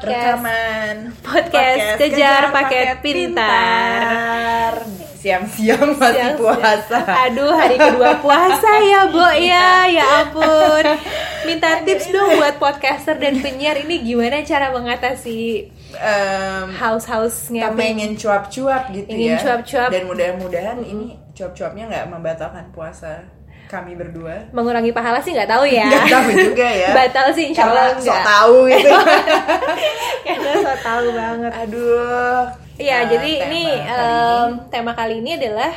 podcast Rekaman Podcast Kejar Paket Pintar. Siang-siang masih puasa Aduh, hari kedua puasa ya, Bo ya. Ya ampun. Minta tips dong buat podcaster dan penyiar ini gimana cara mengatasi house-house Kita ngepeng. ingin cuap-cuap gitu Ingin ya cuap-cuap. Dan mudah-mudahan ini cuap-cuapnya nggak membatalkan puasa kami berdua mengurangi pahala sih nggak tahu ya. Nggak tahu juga ya Batal sih insya Allah nggak. tahu gitu Karena so tahu banget. Aduh Iya, Nah, jadi tema ini kali em, tema kali ini adalah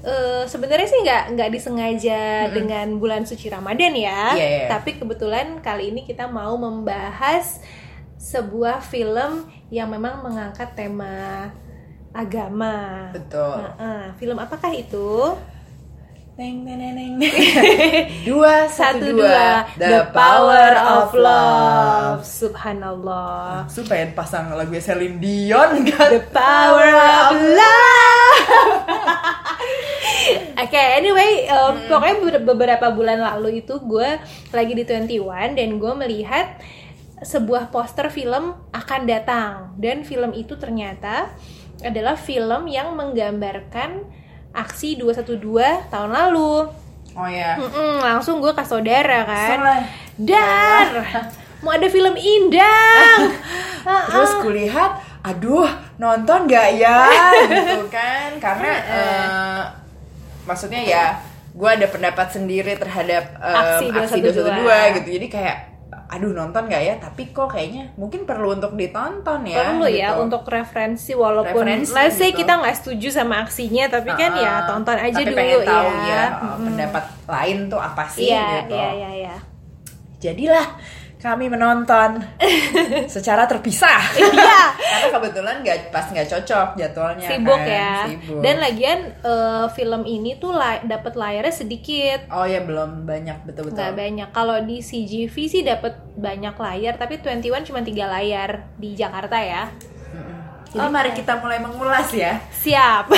eh, sebenarnya sih nggak nggak disengaja dengan bulan suci Ramadan ya, Iya, iya. tapi kebetulan kali ini kita mau membahas sebuah film yang memang mengangkat tema agama. Betul Nah, film apakah itu? Neng neng neng neng. Dua Satu dua, dua. The Power of Love. Subhanallah. Su pengen pasang lagu Celine Dion kan? The power of love. Oke, anyway, um, pokoknya ber- beberapa bulan lalu itu gue lagi di 21 dan gue melihat sebuah poster film akan datang. Dan film itu ternyata adalah film yang menggambarkan aksi 212 tahun lalu. Oh ya Mm-mm, langsung gue ke saudara kan. Salah. Dar, mau ada film Indang. Terus kulihat, aduh nonton gak ya gitu kan Karena eh, maksudnya ya gue ada pendapat sendiri terhadap em, Aksi aksi 212. 212 gitu Jadi kayak aduh nonton gak ya tapi kok kayaknya mungkin perlu untuk ditonton ya perlu ya gitu. untuk referensi walaupun Referensi, let's say gitu. kita nggak setuju sama aksinya tapi kan ya tonton aja tapi dulu pengen tahu ya, ya Mm-mm. pendapat lain tuh apa sih iya gitu iya iya iya jadilah kami menonton. Secara terpisah. Iya. karena kebetulan nggak pas nggak cocok jadwalnya sibuk kan. ya. Sibuk. dan lagian eh, film ini tuh la- dapat layarnya sedikit. Oh ya belum banyak betul betul nggak banyak. Kalau di CGV sih dapat banyak layar tapi 21 cuma tiga layar di Jakarta ya jadi mari kita mulai mengulas ya siap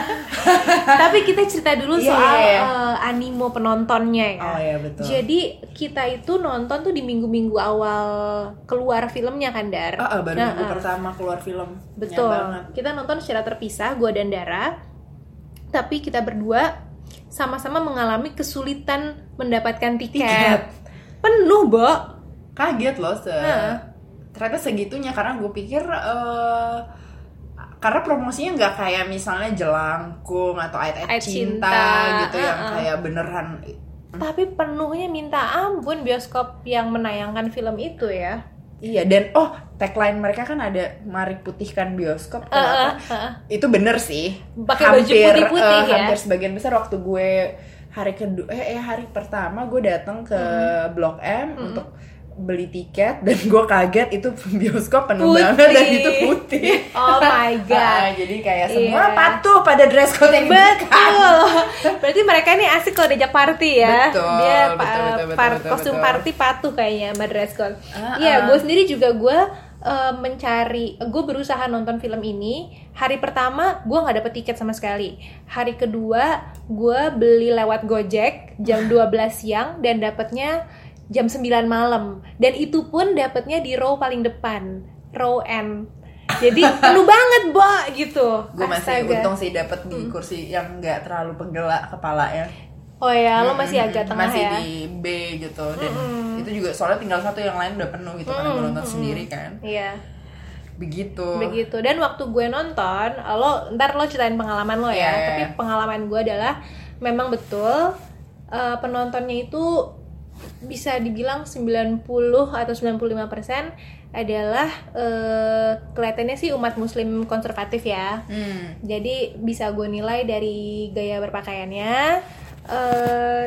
tapi kita cerita dulu Iya, soal iya, iya. eh, animo penontonnya ya oh ya betul Jadi kita itu nonton tuh di minggu-minggu awal keluar filmnya kan Dar. Ah, ah, baru Nah, minggu ah. pertama keluar film Betul. Kita nonton secara terpisah, gue dan Dara. Tapi kita berdua sama-sama mengalami kesulitan mendapatkan tiket. Tiket. Penuh, Bo. kaget loh se Heeh. Ternyata segitunya karena gue pikir eh, karena promosinya nggak kayak misalnya jelangkung atau ayat-ayat Ayat cinta, cinta, gitu yang ah, ah. kayak beneran Tapi penuhnya minta ampun bioskop yang menayangkan film itu ya. Iya dan oh tagline mereka kan ada mari putihkan bioskop kenapa? eh, eh. Itu bener sih. Pakai baju Hampir, putih-putih eh, ya. Hampir sebagian besar waktu gue hari kedua eh, eh, hari pertama gue datang ke Hmm. Blok M untuk beli tiket dan gue kaget itu bioskop penuh Putih. banget dan itu putih. Oh my god. Ah, jadi kayak semua Iya. patuh pada dress code yang. Betul. Berarti mereka ini asik kalau diajak party ya. Betul, Dia betul, pa- betul, betul, par- betul, kostum betul. party patuh kayaknya sama dress code. Iya, ah. gue sendiri juga gue eh, mencari, gue berusaha nonton film ini. Hari pertama gue nggak dapet tiket sama sekali. Hari kedua gue beli lewat Gojek jam 12 siang dan dapetnya jam 9 malam. Dan itu pun dapetnya di row paling depan, row N. Jadi penuh banget, Bo, gitu. Gue masih Astaga. untung sih dapat di kursi yang nggak terlalu penggelak kepala ya. Oh ya, lo masih agak tengah masih ya. di B gitu dan itu juga soalnya tinggal satu yang lain udah penuh gitu karena gue nonton sendiri kan Iya, begitu begitu. Dan waktu gue nonton, lo ntar lo ceritain pengalaman lo ya. Iya, iya, Tapi iya. pengalaman gue adalah memang betul eh, penontonnya itu bisa dibilang 90 atau 95% adalah eh, kelihatannya sih umat muslim konservatif ya. hmm. Jadi bisa gue nilai dari gaya berpakaiannya. eh,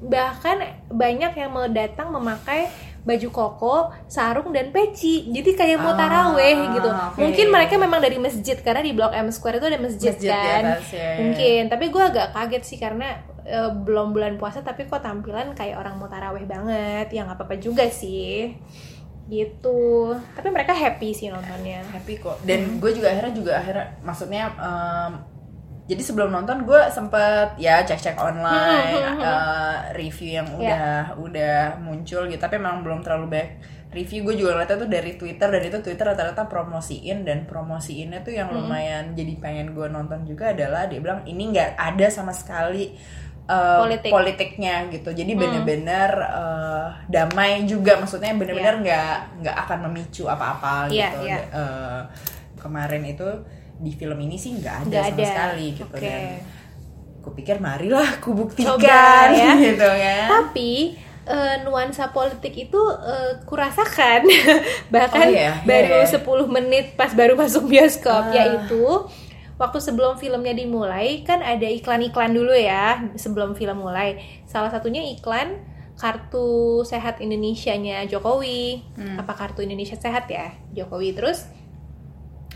bahkan banyak yang mau datang memakai baju koko, sarung dan peci. Jadi kayak mau Ah, taraweh gitu. oke. Mungkin mereka memang dari masjid karena di Blok M Square itu ada masjid, Masjid kan. atas, ya, ya. Mungkin, tapi gue agak kaget sih karena eh, belum bulan puasa tapi kok tampilan kayak orang mau taraweh banget. Ya nggak apa-apa juga sih. gitu. Tapi mereka happy sih nontonnya. Happy kok. Dan gue juga akhirnya juga akhirnya maksudnya em, jadi sebelum nonton gue sempet ya cek cek online Hmm, hmm, hmm, eh, review yang udah udah muncul gitu. Tapi memang belum terlalu banyak review. Gue juga ngeliatnya tuh dari twitter. Dan itu twitter rata-rata promosiin. Dan promosiinnya tuh yang lumayan jadi pengen gue nonton juga adalah dia bilang ini nggak ada sama sekali eh, Politik. politiknya gitu jadi bener-bener eh, damai juga maksudnya bener-bener nggak nggak akan memicu apa-apa Iya, gitu iya. Eh, kemarin itu di film ini sih nggak ada Nggak sama ada. sekali gitu Oke. dan kupikir marilah ku buktikan Coba, ya. gitu kan tapi eh, nuansa politik itu eh, kurasakan bahkan Oh, iya? baru Iya. 10 menit pas baru masuk bioskop Ah. yaitu waktu sebelum filmnya dimulai kan ada iklan-iklan dulu ya sebelum film mulai. Salah satunya iklan kartu sehat Indonesia-nya Jokowi. Hmm. apa kartu Indonesia sehat ya? Jokowi. Terus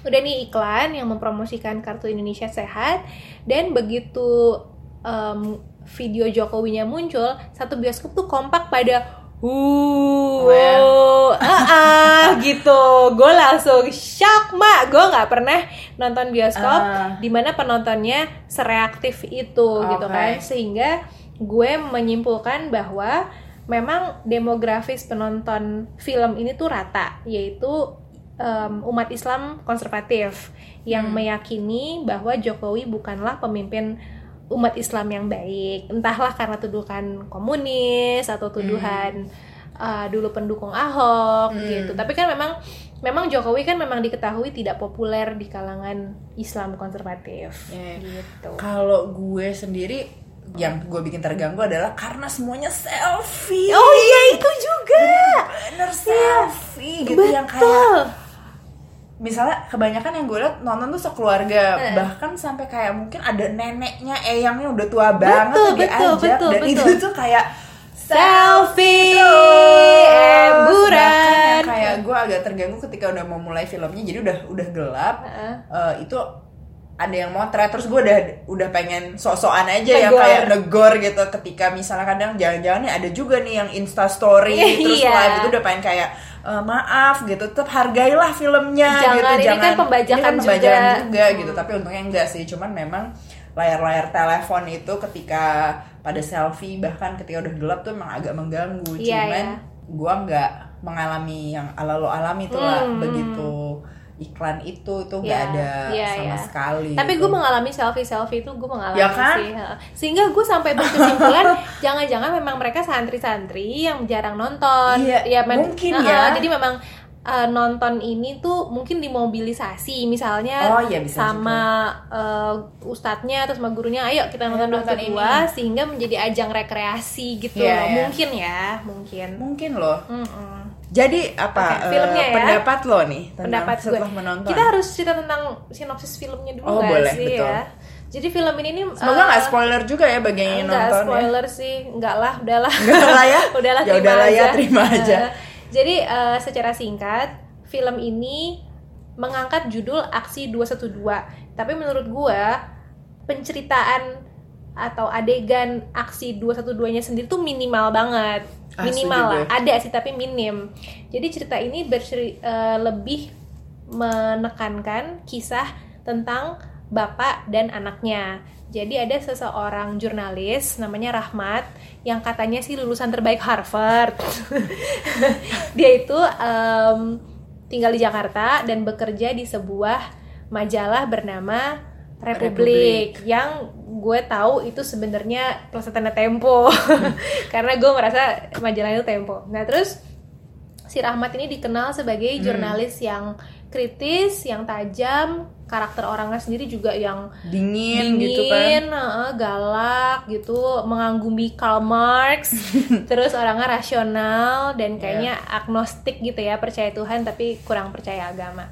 udah nih iklan yang mempromosikan kartu Indonesia Sehat dan begitu em, video Jokowinya muncul satu bioskop tuh kompak pada Wow, ah, ah, gitu. Gue langsung shock, mak. Gue nggak pernah nonton bioskop Ah. di mana penontonnya sereaktif itu, gitu Oke. kan. Sehingga gue menyimpulkan bahwa memang demografis penonton film ini tuh rata, yaitu em, umat Islam konservatif yang meyakini bahwa Jokowi bukanlah pemimpin umat Islam yang baik, entahlah karena tuduhan komunis atau tuduhan uh, dulu pendukung Ahok gitu. Tapi kan memang memang Jokowi kan memang diketahui tidak populer di kalangan Islam konservatif Iya. gitu. kalau gue sendiri yang gue bikin terganggu adalah karena semuanya selfie Oh iya itu juga. bener selfie gitu yang kayak Betul. Misalnya kebanyakan yang gue liat nonton tuh sekeluarga Eh. bahkan sampai kayak mungkin ada neneknya eyangnya udah tua banget Betul, betul, diajak betul, dan itu betul. tuh kayak Selfie emburan. yang kayak gue agak terganggu ketika udah mau mulai filmnya jadi udah udah gelap Heeh. Eh, itu ada yang motret terus gue udah udah pengen sok-sokan aja yang Negor. kayak negor gitu ketika misalnya kadang jangan-jangan nih ada juga nih yang insta story terus Iya. live itu udah pengen kayak "Eh, maaf gitu tetap hargailah filmnya Jangan, gitu ini kan pembajakan ini kan pembajakan juga. juga gitu tapi untungnya enggak sih cuman memang layar-layar telepon itu ketika pada selfie bahkan ketika udah gelap tuh emang agak mengganggu Iya, cuman iya. gua nggak mengalami yang ala lo alami tuh lah Hmm. begitu iklan itu itu nggak Iya, ada iya, sama iya. sekali Tapi gitu. gue mengalami selfie selfie itu gue mengalami Ya kan? sih. Sehingga gue sampai berkesimpulan jangan-jangan memang mereka santri-santri yang jarang nonton. Iya, men- mungkin heeh, ya. Jadi memang eh, nonton ini tuh mungkin dimobilisasi misalnya Oh, iya, bisa sama eh, ustadznya atau sama gurunya ayo kita nonton Ayo dua nonton dua sehingga menjadi ajang rekreasi gitu Iya, loh. iya. Mungkin ya, mungkin. mungkin loh Mm-mm. Jadi apa Oke, eh, filmnya ya. pendapat lo nih tentang pendapat gue. setelah menonton Kita harus cerita tentang sinopsis filmnya dulu Oh, nggak boleh, sih betul. ya. Jadi film ini nih semoga eh, nggak spoiler juga ya bagi yang nonton ya spoiler sih, enggak lah, udahlah. Enggak lah ya? udahlah Ya terima udahlah ya, aja. terima aja. Eh, Jadi eh, secara singkat, film ini mengangkat judul Aksi 212. Tapi menurut gua penceritaan atau adegan aksi 212-nya sendiri tuh minimal banget. Ah, Minimal lah, ada sih tapi minim. Jadi cerita ini berseri- eh, lebih menekankan kisah tentang bapak dan anaknya. Jadi ada seseorang jurnalis namanya Rahmat yang katanya sih lulusan terbaik Harvard. Dia itu em, tinggal di Jakarta dan bekerja di sebuah majalah bernama Republik, yang gue tahu itu sebenarnya pelesetannya Tempo. Karena gue merasa majalah itu Tempo. Nah terus si Rahmat ini dikenal sebagai jurnalis yang kritis, yang tajam, karakter orangnya sendiri juga yang dingin, gitu kan. dingin, heeh, galak gitu, mengagumi Karl Marx, terus orangnya rasional dan kayaknya agnostik gitu ya, percaya Tuhan tapi kurang percaya agama.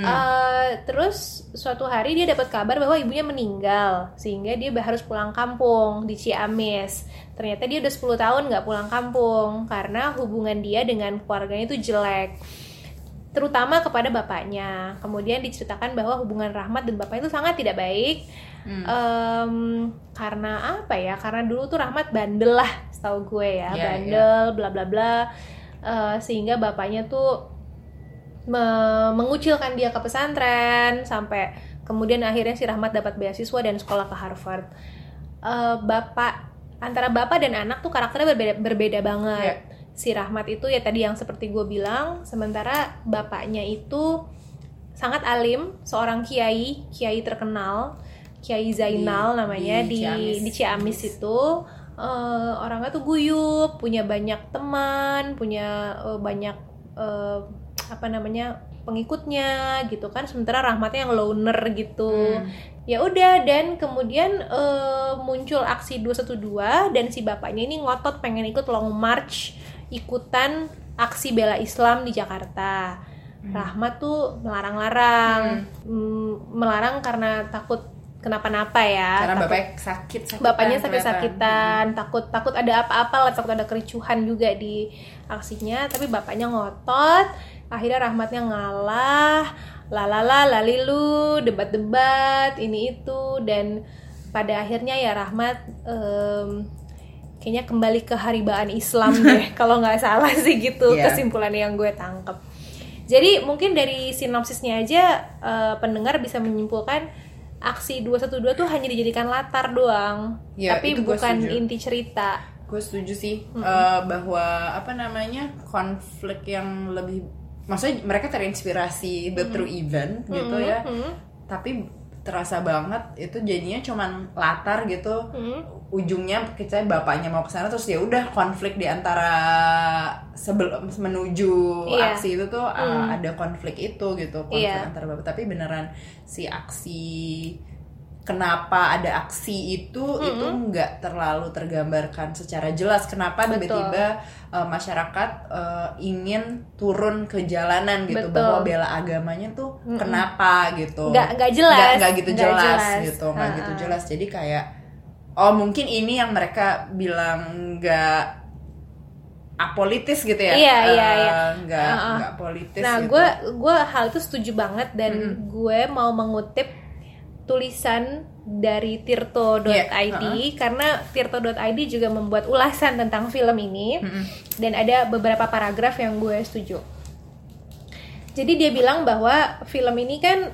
Eh, terus suatu hari dia dapat kabar bahwa ibunya meninggal sehingga dia harus pulang kampung di Ciamis. Ternyata dia udah 10 tahun nggak pulang kampung karena hubungan dia dengan keluarganya itu jelek terutama kepada bapaknya. Kemudian diceritakan bahwa hubungan Rahmat dan bapaknya itu sangat tidak baik. Hmm. Em, karena apa ya? Karena dulu tuh Rahmat bandel lah, setahu gue ya, Iya, bandel, bla bla bla. Eh, sehingga bapaknya tuh me- mengucilkan dia ke pesantren sampai kemudian akhirnya si Rahmat dapat beasiswa dan sekolah ke Harvard. Eh, bapak antara bapak dan anak tuh karakternya berbeda berbeda banget. Si Rahmat itu ya tadi yang seperti gue bilang, sementara bapaknya itu sangat alim, seorang kiai, kiai terkenal, Kiai Zainal Di- namanya di di Ciamis. di Ciamis itu eh, orangnya tuh guyup, punya banyak teman, punya eh, banyak eh, apa namanya pengikutnya gitu kan. Sementara Rahmatnya yang loner gitu. Hmm. Ya udah dan kemudian eh, muncul aksi 212 dan si bapaknya ini ngotot pengen ikut long march ikutan aksi bela Islam di Jakarta. Rahmat tuh melarang-larang, Mm, melarang karena takut kenapa-napa ya. Karena takut- bapaknya sakit, sakitan bapaknya sakit-sakitan takut takut ada apa-apa lah takut ada kericuhan juga di aksinya tapi bapaknya ngotot akhirnya rahmatnya ngalah lalala lalilu debat-debat ini itu dan pada akhirnya ya rahmat em, kayaknya kembali ke haribaan Islam deh kalau nggak salah sih gitu Iya. kesimpulan yang gue tangkep jadi mungkin dari sinopsisnya aja eh, pendengar bisa menyimpulkan aksi 212 tuh hanya dijadikan latar doang, Ya, tapi bukan setuju. inti cerita. gue setuju sih eh, bahwa apa namanya konflik yang lebih maksudnya mereka terinspirasi the true event gitu ya. Hmm, tapi terasa banget itu jadinya cuman latar gitu. Hmm, ujungnya kita bapaknya mau ke sana terus ya udah konflik di antara sebelum menuju Iya. aksi itu tuh uh, Hmm. ada konflik itu gitu konflik Iya. antara bapak. Tapi beneran si aksi kenapa ada aksi itu itu nggak terlalu tergambarkan secara jelas kenapa tiba-tiba uh, masyarakat uh, ingin turun ke jalanan gitu Betul. bahwa bela agamanya tuh kenapa gitu Nggak- nggak jelas. nggak, nggak gitu Nggak jelas, jelas. gitu nggak gitu jelas jadi kayak oh mungkin ini yang mereka bilang nggak apolitis gitu ya Iya, Eh, iya, iya. nggak Ha-ha. nggak politis Nah, gitu. gue gue hal itu setuju banget dan gue mau mengutip tulisan dari tirto.id Iya, karena tirto.id juga membuat ulasan tentang film ini dan ada beberapa paragraf yang gue setuju. Jadi dia bilang bahwa film ini kan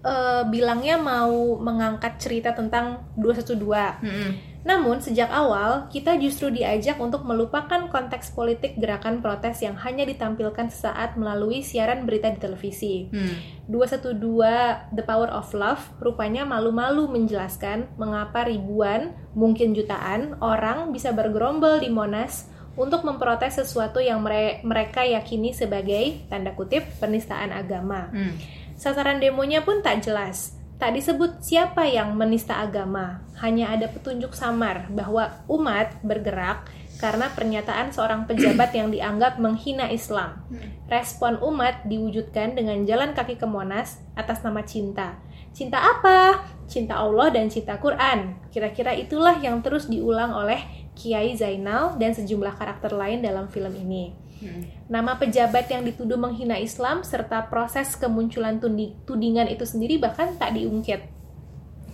eh, bilangnya mau mengangkat cerita tentang 212. Mm-mm. Namun sejak awal kita justru diajak untuk melupakan konteks politik gerakan protes yang hanya ditampilkan sesaat melalui siaran berita di televisi. Hmm. 212 The Power of Love rupanya malu-malu menjelaskan mengapa ribuan, mungkin jutaan orang bisa bergerombol di Monas untuk memprotes sesuatu yang mere- mereka yakini sebagai tanda kutip penistaan agama. Hmm. Sasaran demonya pun tak jelas. Tak disebut siapa yang menista agama. Hanya ada petunjuk samar bahwa umat bergerak karena pernyataan seorang pejabat yang dianggap menghina Islam. Respon umat diwujudkan dengan jalan kaki ke Monas atas nama cinta. Cinta apa? Cinta Allah dan cinta Quran. Kira-kira itulah yang terus diulang oleh Kiai Zainal dan sejumlah karakter lain dalam film ini. Nama pejabat yang dituduh menghina Islam serta proses kemunculan tudingan itu sendiri bahkan tak diungkit.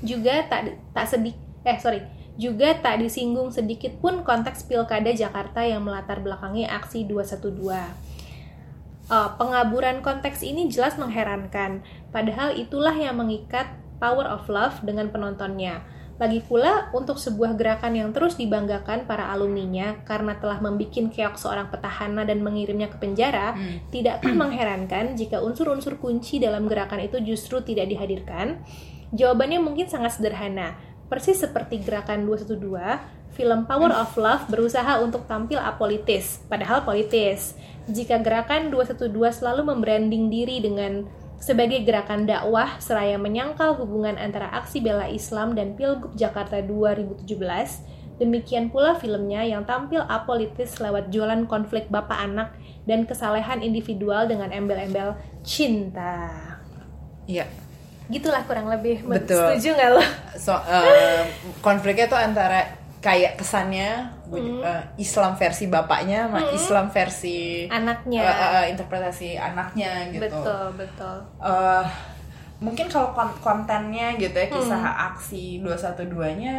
Juga tak tak sedik eh sorry juga tak disinggung sedikit pun konteks pilkada Jakarta yang melatar belakangi aksi 212. Eh, pengaburan konteks ini jelas mengherankan, padahal itulah yang mengikat Power of Love dengan penontonnya. Lagi pula, untuk sebuah gerakan yang terus dibanggakan para alumninya karena telah membuat keok seorang petahana dan mengirimnya ke penjara, tidakkah mengherankan jika unsur-unsur kunci dalam gerakan itu justru tidak dihadirkan? Jawabannya mungkin sangat sederhana. Persis seperti gerakan 212, film Power of Love berusaha untuk tampil apolitis, padahal politis. Jika gerakan 212 selalu membranding diri dengan sebagai gerakan dakwah seraya menyangkal hubungan antara aksi bela Islam dan Pilgub Jakarta 2017, demikian pula filmnya yang tampil apolitis lewat jualan konflik bapak anak dan kesalehan individual dengan embel-embel cinta. Iya. Gitulah kurang lebih. Betul. Setuju nggak lo? So, eh, konfliknya tuh antara kayak kesannya Hmm. eh, Islam versi bapaknya sama Islam versi Anaknya. eh, eh, interpretasi anaknya gitu. Betul, betul. Eh, mungkin kalau kon- kontennya gitu ya kisah Hmm. aksi 212-nya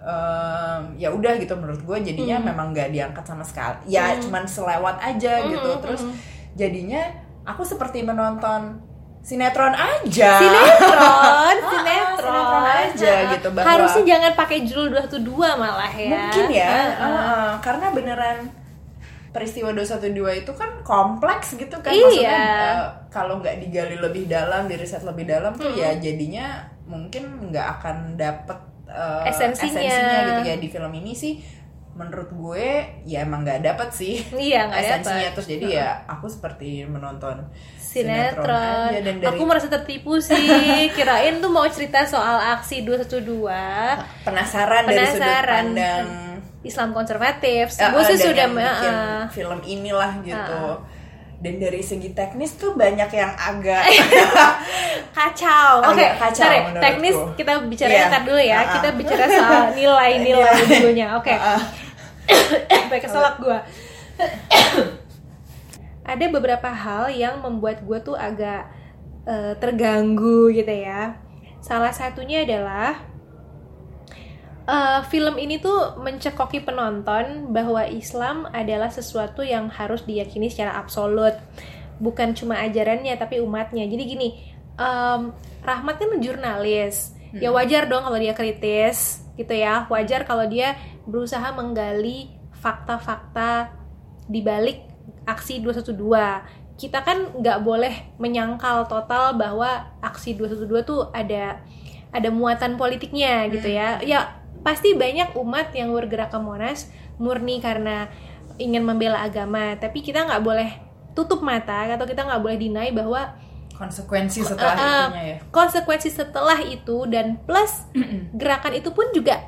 em, ya udah gitu menurut gue jadinya Hmm. memang nggak diangkat sama sekali ya cuman selewat aja gitu Hmm, terus hmm. jadinya aku seperti menonton sinetron aja sinetron, Ah, sinetron, sinetron aja gitu, bahwa- Harusnya jangan pakai judul 212 malah ya. mungkin ya Heeh. Heeh, karena beneran peristiwa 212 itu kan kompleks gitu kan Iya. maksudnya eh, kalau nggak digali lebih dalam di riset lebih dalam tuh ya jadinya mungkin nggak akan dapet eh, Esensinya. gitu ya di film ini sih menurut gue ya emang nggak dapet sih Iya, nggak esensinya dapet. terus jadi ya aku seperti menonton sinetron. aja dan dari Aku merasa tertipu sih. Kirain tuh mau cerita soal aksi 212 penasaran, dari sudut Penasaran. pandang Islam konservatif. Eh, Gue eh, sih dan sudah yang bikin eh, film inilah gitu. Ah. Dan dari segi teknis tuh banyak yang agak kacau. Oke, Agak kacau sorry, teknis kita bicara Iya. ntar dulu ya. Ah, ah. Kita bicara soal nilai-nilai Nilai. dulunya. Oke. Ah, Sampai keselak gue. Ada beberapa hal yang membuat gue tuh agak eh, terganggu gitu ya. Salah satunya adalah eh, film ini tuh mencekoki penonton bahwa Islam adalah sesuatu yang harus diyakini secara absolut, bukan cuma ajarannya tapi umatnya. Jadi gini, em, Rahmat kan jurnalis, ya wajar dong kalau dia kritis, gitu ya. Wajar kalau dia berusaha menggali fakta-fakta di balik aksi 212. Kita kan nggak boleh menyangkal total bahwa aksi 212 tuh ada ada muatan politiknya gitu ya. Ya pasti banyak umat yang bergerak ke Monas murni karena ingin membela agama, tapi kita nggak boleh tutup mata atau kita nggak boleh deny bahwa konsekuensi setelah Uh, uh, itunya ya. konsekuensi setelah itu dan plus gerakan itu pun juga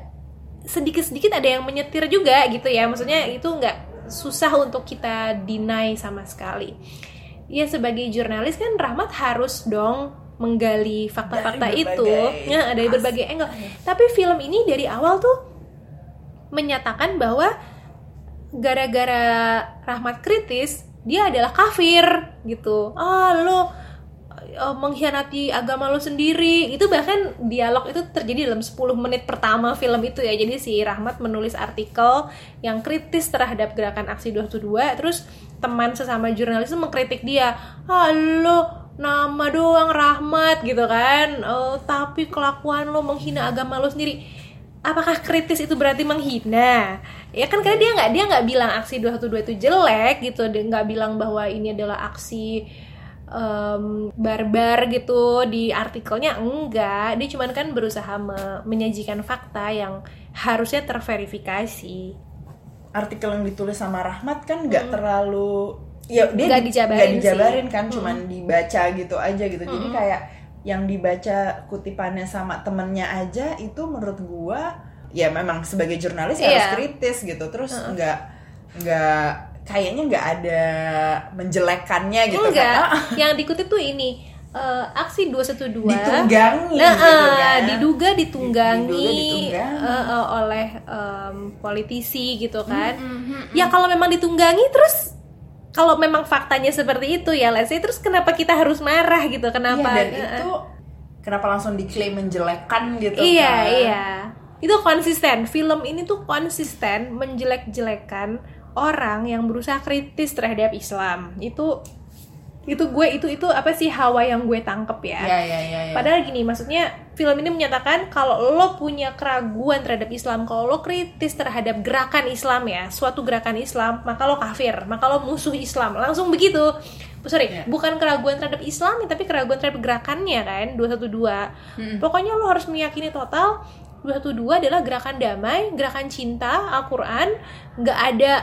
sedikit-sedikit ada yang menyetir juga gitu ya maksudnya itu nggak susah untuk kita deny sama sekali. Ya sebagai jurnalis kan Rahmat harus dong menggali fakta-fakta itu ya dari berbagai angle. Tapi film ini dari awal tuh menyatakan bahwa gara-gara Rahmat kritis dia adalah kafir gitu. Ah lo eh, mengkhianati agama lo sendiri. Itu bahkan dialog itu terjadi dalam 10 menit pertama film itu ya. Jadi si Rahmat menulis artikel yang kritis terhadap gerakan aksi 212 terus teman sesama jurnalis itu mengkritik dia. Ah lo nama doang Rahmat gitu kan. Eh, tapi kelakuan lo menghina agama lo sendiri. Apakah kritis itu berarti menghina? Ya kan karena dia nggak dia nggak bilang aksi 212 itu jelek gitu. Dia nggak bilang bahwa ini adalah aksi em, barbar gitu di artikelnya enggak dia cuman kan berusaha me- menyajikan fakta yang harusnya terverifikasi Artikel yang ditulis sama Rahmat kan nggak terlalu ya dia Hmm. Nggak di- dijabarin dijabarin sih. Hmm. kan cuman dibaca gitu aja gitu. Jadi kayak yang dibaca kutipannya sama temennya aja itu menurut gua ya memang sebagai jurnalis Iya. harus kritis gitu. Terus nggak nggak kayaknya nggak ada menjelekannya gitu enggak kan. Yang dikutip tuh ini eh, aksi 212 ditunggangi Nah, gitu eh, kan. diduga ditunggangi, Diduga ditunggangi. eh, eh, oleh em, politisi gitu kan. Mm-hmm, Ya kalau memang ditunggangi terus kalau memang faktanya seperti itu ya say terus kenapa kita harus marah gitu? Kenapa? Iya, dan eh, itu kenapa langsung diklaim menjelekan gitu Iya, kan. iya. Itu konsisten. Film ini tuh konsisten menjelek-jelekan orang yang berusaha kritis terhadap Islam. Itu itu gue itu itu apa sih hawa yang gue tangkep ya. Iya, iya, iya, iya. Padahal gini, maksudnya film ini menyatakan kalau lo punya keraguan terhadap Islam, kalau lo kritis terhadap gerakan Islam ya, suatu gerakan Islam, maka lo kafir, maka lo musuh Islam. Langsung begitu. Sorry, Iya. bukan keraguan terhadap Islam, tapi keraguan terhadap gerakannya kan, 212. Pokoknya lo harus meyakini total 212 adalah gerakan damai, gerakan cinta, Al-Quran, nggak ada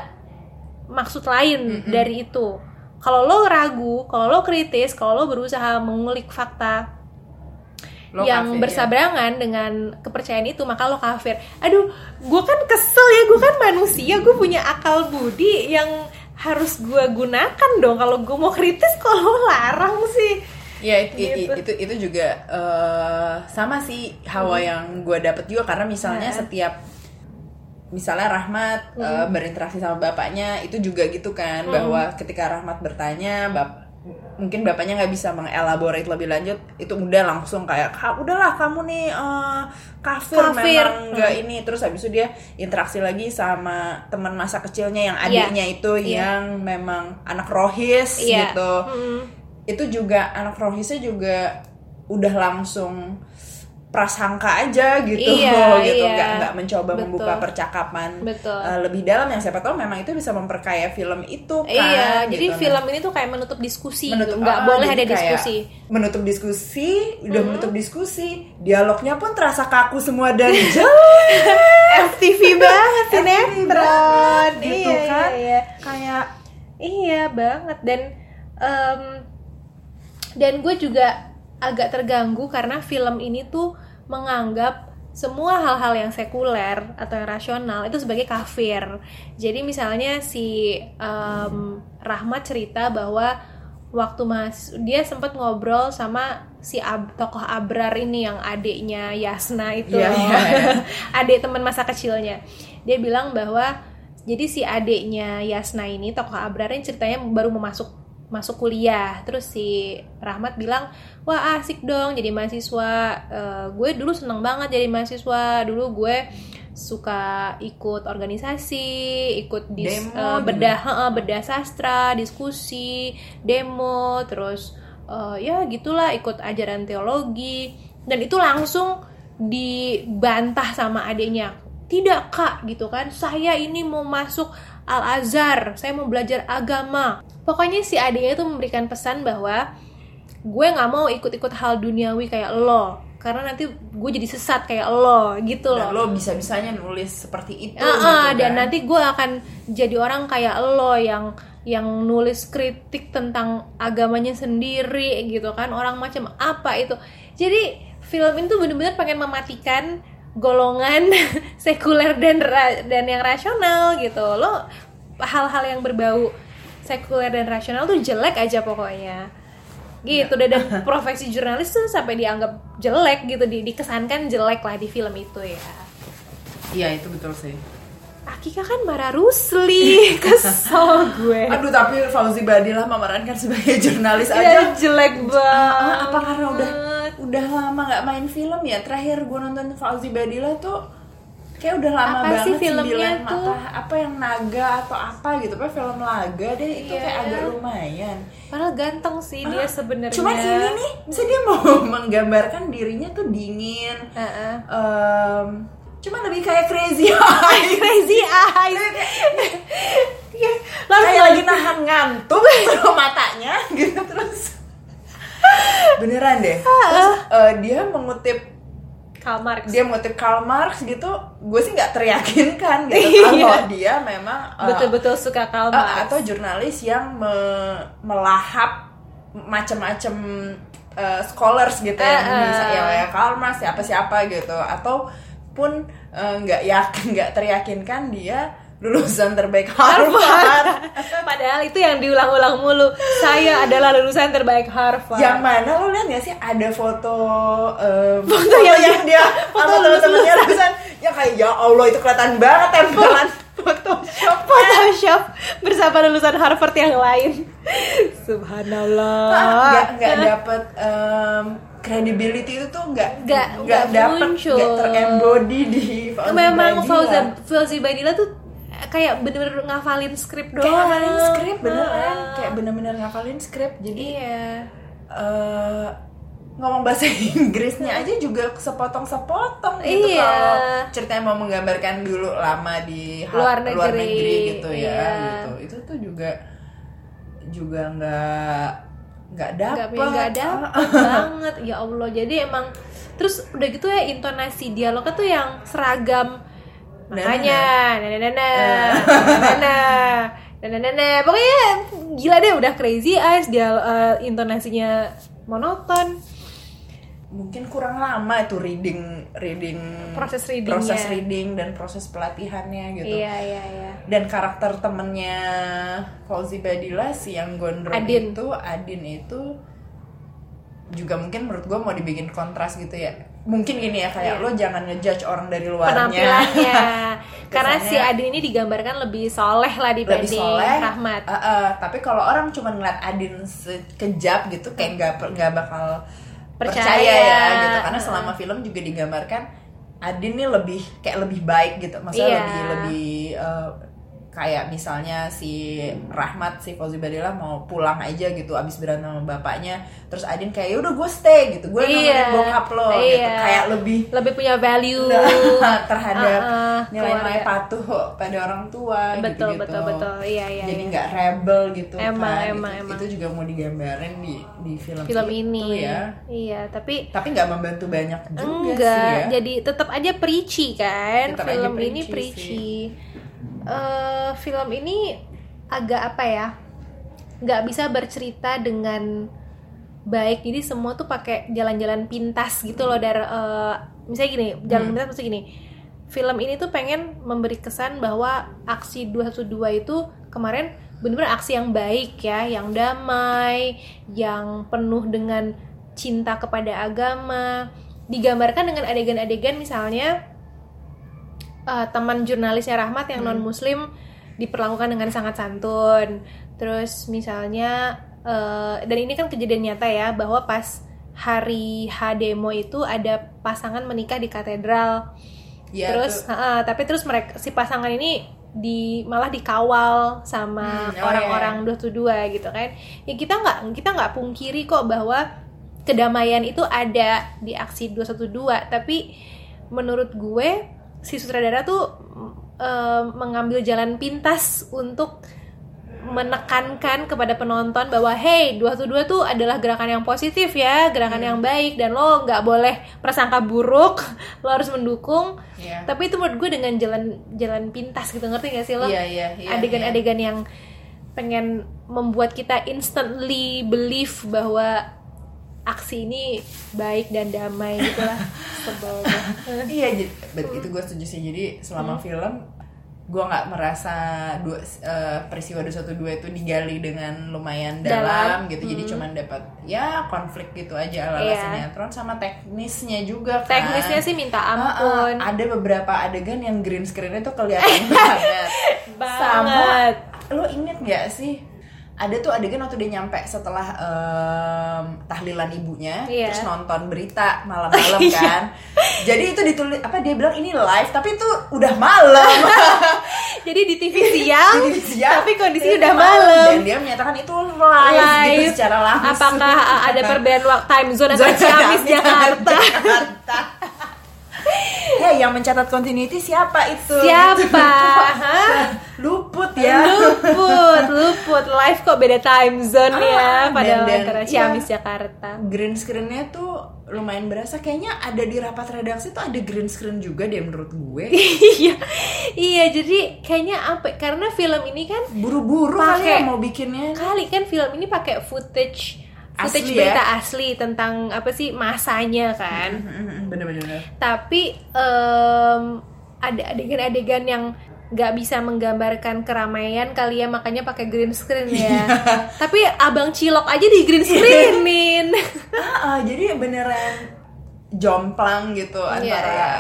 maksud lain dari itu. Kalau lo ragu, kalau lo kritis, kalau lo berusaha mengulik fakta Lo yang kafir, ya. berseberangan dengan kepercayaan itu, maka lo kafir. Aduh, gue kan kesel ya, gue kan manusia, gue punya akal budi yang harus gue gunakan dong. Kalau gue mau kritis, kalau larang sih. Ya it- it- Gitu. itu itu juga eh, sama sih hawa Hmm. yang gue dapet juga karena misalnya Nah. setiap misalnya Rahmat Hmm. berinteraksi sama bapaknya itu juga gitu kan bahwa ketika Rahmat bertanya bap mungkin bapaknya nggak bisa mengelaborate lebih lanjut itu udah langsung kayak "Ka- udahlah kamu nih eh, kafir, Kafir." memang nggak ini terus habis itu dia interaksi lagi sama teman masa kecilnya yang Iya. adiknya itu Iya. yang memang anak rohis Iya. gitu Mm. itu juga anak rohisnya juga udah langsung prasangka aja gitu Iya, gitu iya. nggak nggak mencoba Betul. membuka percakapan Betul. eh, lebih dalam yang siapa tahu memang itu bisa memperkaya film itu kan iya gitu. jadi Nah, film ini tuh kayak menutup diskusi menutup gitu nggak ah, boleh ada diskusi menutup diskusi Mm-hmm. udah menutup diskusi dialognya pun terasa kaku semua dan jelek FTV banget sinetron gitu iya, kan iya, iya. kayak Iya banget dan em, dan gue juga agak terganggu karena film ini tuh menganggap semua hal-hal yang sekuler atau yang rasional itu sebagai kafir. Jadi misalnya si em, Rahmat cerita bahwa waktu mas dia sempat ngobrol sama si Ab- tokoh Abrar ini yang adiknya Yasna itu loh. iya, iya. adik teman masa kecilnya dia bilang bahwa jadi si adiknya Yasna ini tokoh Abrar ini ceritanya baru mau masuk kuliah. Terus si Rahmat bilang wah asik dong jadi mahasiswa. Eh, gue dulu seneng banget jadi mahasiswa. Dulu gue suka ikut organisasi ikut dis, Demo juga. bedah heeh, bedah sastra diskusi demo terus eh, ya gitulah ikut ajaran teologi. Dan itu langsung dibantah sama adiknya. Tidak kak gitu kan. Saya ini mau masuk Al Azhar saya mau belajar agama pokoknya si adiknya itu memberikan pesan bahwa gue nggak mau ikut-ikut hal duniawi kayak lo karena nanti gue jadi sesat kayak lo gitu dan loh. lo bisa bisanya nulis seperti itu ah, gitu dan kan. nanti gue akan jadi orang kayak lo yang yang nulis kritik tentang agamanya sendiri gitu kan. Orang macam apa itu. Jadi film ini tuh bener-bener pengen mematikan golongan sekuler dan ra- dan yang rasional gitu. Lo hal-hal yang berbau sekuler dan rasional tuh jelek aja pokoknya. Gitu deh dan profesi jurnalis tuh sampai dianggap jelek gitu di, dikesankan jelek lah di film itu ya. Iya itu betul sih. Akika kan marah Rusli kesel gue. Aduh tapi Fauzi Badillah memerankan sebagai jurnalis ya aja. jelek banget Ah, apa karena udah udah lama nggak main film ya? Terakhir gue nonton Fauzi Badillah tuh kayak udah lama Apa banget sih filmnya tuh? apa yang naga atau apa gitu. Apa film laga deh itu Iya. kayak agak lumayan. Padahal ganteng sih dia sebenarnya. cuman ini nih bisa dia mau menggambarkan dirinya tuh dingin. Heeh. em, cuman lebih kayak crazy eyes. Crazy eyes. Langsung kayak lagi nahan ngantuk terus matanya gitu terus. Beneran deh. Terus eh, dia mengutip Karl Marx. Dia mengutip Karl Marx gitu gue sih nggak teryakinkan gitu. Iya. kalau dia memang eh, betul-betul suka Karl eh, Marx. atau jurnalis yang me- melahap macam-macam eh, scholars gitu yang Eh, eh. bisa ya kayak Karl Marx siapa siapa gitu. Atau pun eh, nggak yakin nggak teryakinkan dia lulusan terbaik Harvard. Padahal itu yang diulang-ulang mulu. Saya adalah lulusan terbaik Harvard. Yang mana? Lo lihat gak sih ada foto em, Foto foto yang yang, dia foto sama teman-temannya lulusan. Ya kayak ya Allah itu kelihatan banget tempelan. Photoshop. Photoshop bersama lulusan Harvard yang lain. Subhanallah. Nggak nggak dapet em, credibility itu tuh nggak Nggak- nggak dapet muncul. nggak terembody di Fauzi memang. Fauzi Fauzi Badillah tuh kayak bener-bener ngafalin skrip doang kayak ngafalin skrip beneran Heeh. kayak bener-bener ngafalin skrip jadi iya eh, ngomong bahasa Inggrisnya aja juga sepotong-sepotong gitu Iya. kalau ceritanya mau menggambarkan dulu lama di ha- Luar negeri. gitu ya Iya. gitu itu tuh juga juga nggak nggak dapet nggak dapet banget ya Allah jadi emang terus udah gitu ya intonasi dialognya tuh yang seragam makanya. nana nana nana nana nana pokoknya gila deh udah crazy eyes dia eh, intonasinya monoton. Mungkin kurang lama itu reading reading Proses readingnya. proses reading dan proses pelatihannya gitu. Iya iya iya. Dan karakter temennya Fauzi Badillah si yang gondrong Adin. itu Adin itu juga mungkin menurut gue mau dibikin kontras gitu ya mungkin gini ya kayak Iya. lo jangan ngejudge orang dari luarnya penampilannya karena si Adin ini digambarkan lebih soleh lah lebih dibanding soleh Rahmat Uh, uh, tapi kalau orang cuma ngeliat Adin sekejap gitu kayak nggak nggak bakal Percaya. percaya, ya gitu karena Uh. selama film juga digambarkan Adin nih lebih kayak lebih baik gitu maksudnya Iya. lebih lebih uh, kayak misalnya si Rahmat si Fauzi Badillah mau pulang aja gitu abis berantem sama bapaknya terus Adin kayak yaudah gue stay gitu gue Iya. nemenin bokap lo gitu Iya. kayak lebih lebih punya value terhadap Uh-uh, nilai-nilai keluarga. patuh pada orang tua betul gitu-gitu. betul betul iya iya jadi iya. nggak rebel gitu Emang, kan emang, itu, emang. itu juga mau digambarin di di film, film itu ini ya iya tapi tapi nggak membantu banyak juga enggak sih ya jadi tetap aja preachy kan Tetap aja film ini preachy preachy Eh, film ini agak apa ya nggak bisa bercerita dengan baik. Jadi semua tuh pakai jalan-jalan pintas gitu loh dari eh, misalnya gini jalan Hmm. pintas maksudnya gini. Film ini tuh pengen memberi kesan bahwa aksi 212 itu kemarin bener-bener aksi yang baik ya yang damai yang penuh dengan cinta kepada agama. Digambarkan dengan adegan-adegan misalnya eh, teman jurnalisnya Rahmat yang non Muslim diperlakukan dengan sangat santun. Terus misalnya eh, dan ini kan kejadian nyata ya bahwa pas hari H demo itu ada pasangan menikah di katedral. Ya, terus tuh. ha-ha, tapi terus mereka si pasangan ini di malah dikawal sama Hmm, oh orang-orang 212 gitu kan. Ya kita nggak kita nggak pungkiri kok bahwa kedamaian itu ada di aksi 212 tapi menurut gue si sutradara tuh eh, mengambil jalan pintas untuk menekankan kepada penonton bahwa hey 212 tuh adalah gerakan yang positif ya gerakan Hmm. yang baik dan lo nggak boleh prasangka buruk lo harus mendukung Iya. tapi itu menurut gue dengan jalan jalan pintas gitu ngerti gak sih lo Iya, iya, adegan-adegan yang pengen membuat kita instantly believe bahwa aksi ini baik dan damai gitu lah sebel iya jadi bet- itu gue setuju sih jadi selama Hmm. film gue nggak merasa dua eh, peristiwa 212 itu digali dengan lumayan dalam, Dalam. gitu jadi Hmm. cuman dapat ya konflik gitu aja ala ala Iya. sinetron sama teknisnya juga kan teknisnya sih minta Ah, ah, ampun ada beberapa adegan yang green screennya tuh kelihatan banget. Sama Banget. lo inget nggak sih? Ada tuh adegan waktu dia nyampe setelah em, tahlilan ibunya, Iya. terus nonton berita malam-malam Iya. kan. Jadi itu ditulis apa dia bilang ini live, tapi itu udah malam. jadi di TV siang Jadi siang, tapi kondisi udah malam Dan dia menyatakan itu live, gitu live secara langsung. apakah ada perbedaan waktu time zone antara Ciamis Jakarta Hei, yang mencatat continuity siapa itu? siapa Hah? Luput ya. luput luput. Live kok beda time zone ya Ah, pada dan- dan- antara iya. Ciamis Jakarta. Green screennya tuh lumayan berasa. Kayaknya ada di rapat redaksi tuh ada green screen juga deh menurut gue. Iya. Iya jadi kayaknya apa karena film ini kan buru-buru kali ya mau bikinnya. Kali kan film ini pakai footage footage Asli ya? berita asli tentang apa sih masanya kan. Bener-bener. Tapi em, ada adegan-adegan yang nggak bisa menggambarkan keramaian kali ya makanya pakai green screen ya tapi abang cilok aja di green screenin ah, ah, jadi beneran jomplang gitu Iya, antara iya.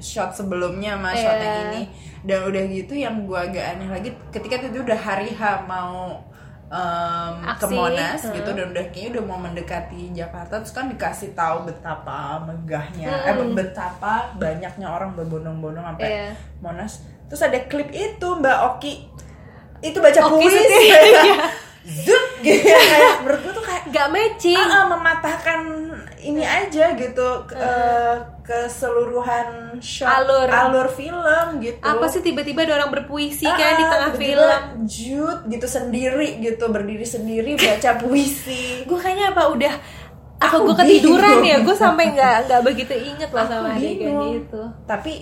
shot sebelumnya sama Iya. shot yang ini dan udah gitu yang gue agak aneh lagi ketika itu udah hari H mau em, ke Monas hmm. gitu dan udah kayaknya udah mau mendekati Jakarta terus kan dikasih tahu betapa megahnya eh Hmm. betapa banyaknya orang berbondong-bondong sampai Iya. Monas terus ada klip itu Mbak Oki. Itu baca Oki puisi. iya. Zut gitu. Kayak menurut gue tuh kayak nggak matching. Ah, mematahkan ini aja gitu. Ke, eh, keseluruhan shot Alur. alur film gitu. Apa sih tiba-tiba ada orang berpuisi Ah, kan di ah, tengah tiba-tiba film? Jut gitu sendiri gitu berdiri sendiri baca puisi. Gue kayaknya apa udah apa Aku gue ketiduran bingung. ya gue sampai nggak nggak begitu inget lah sama adegan bingung. itu tapi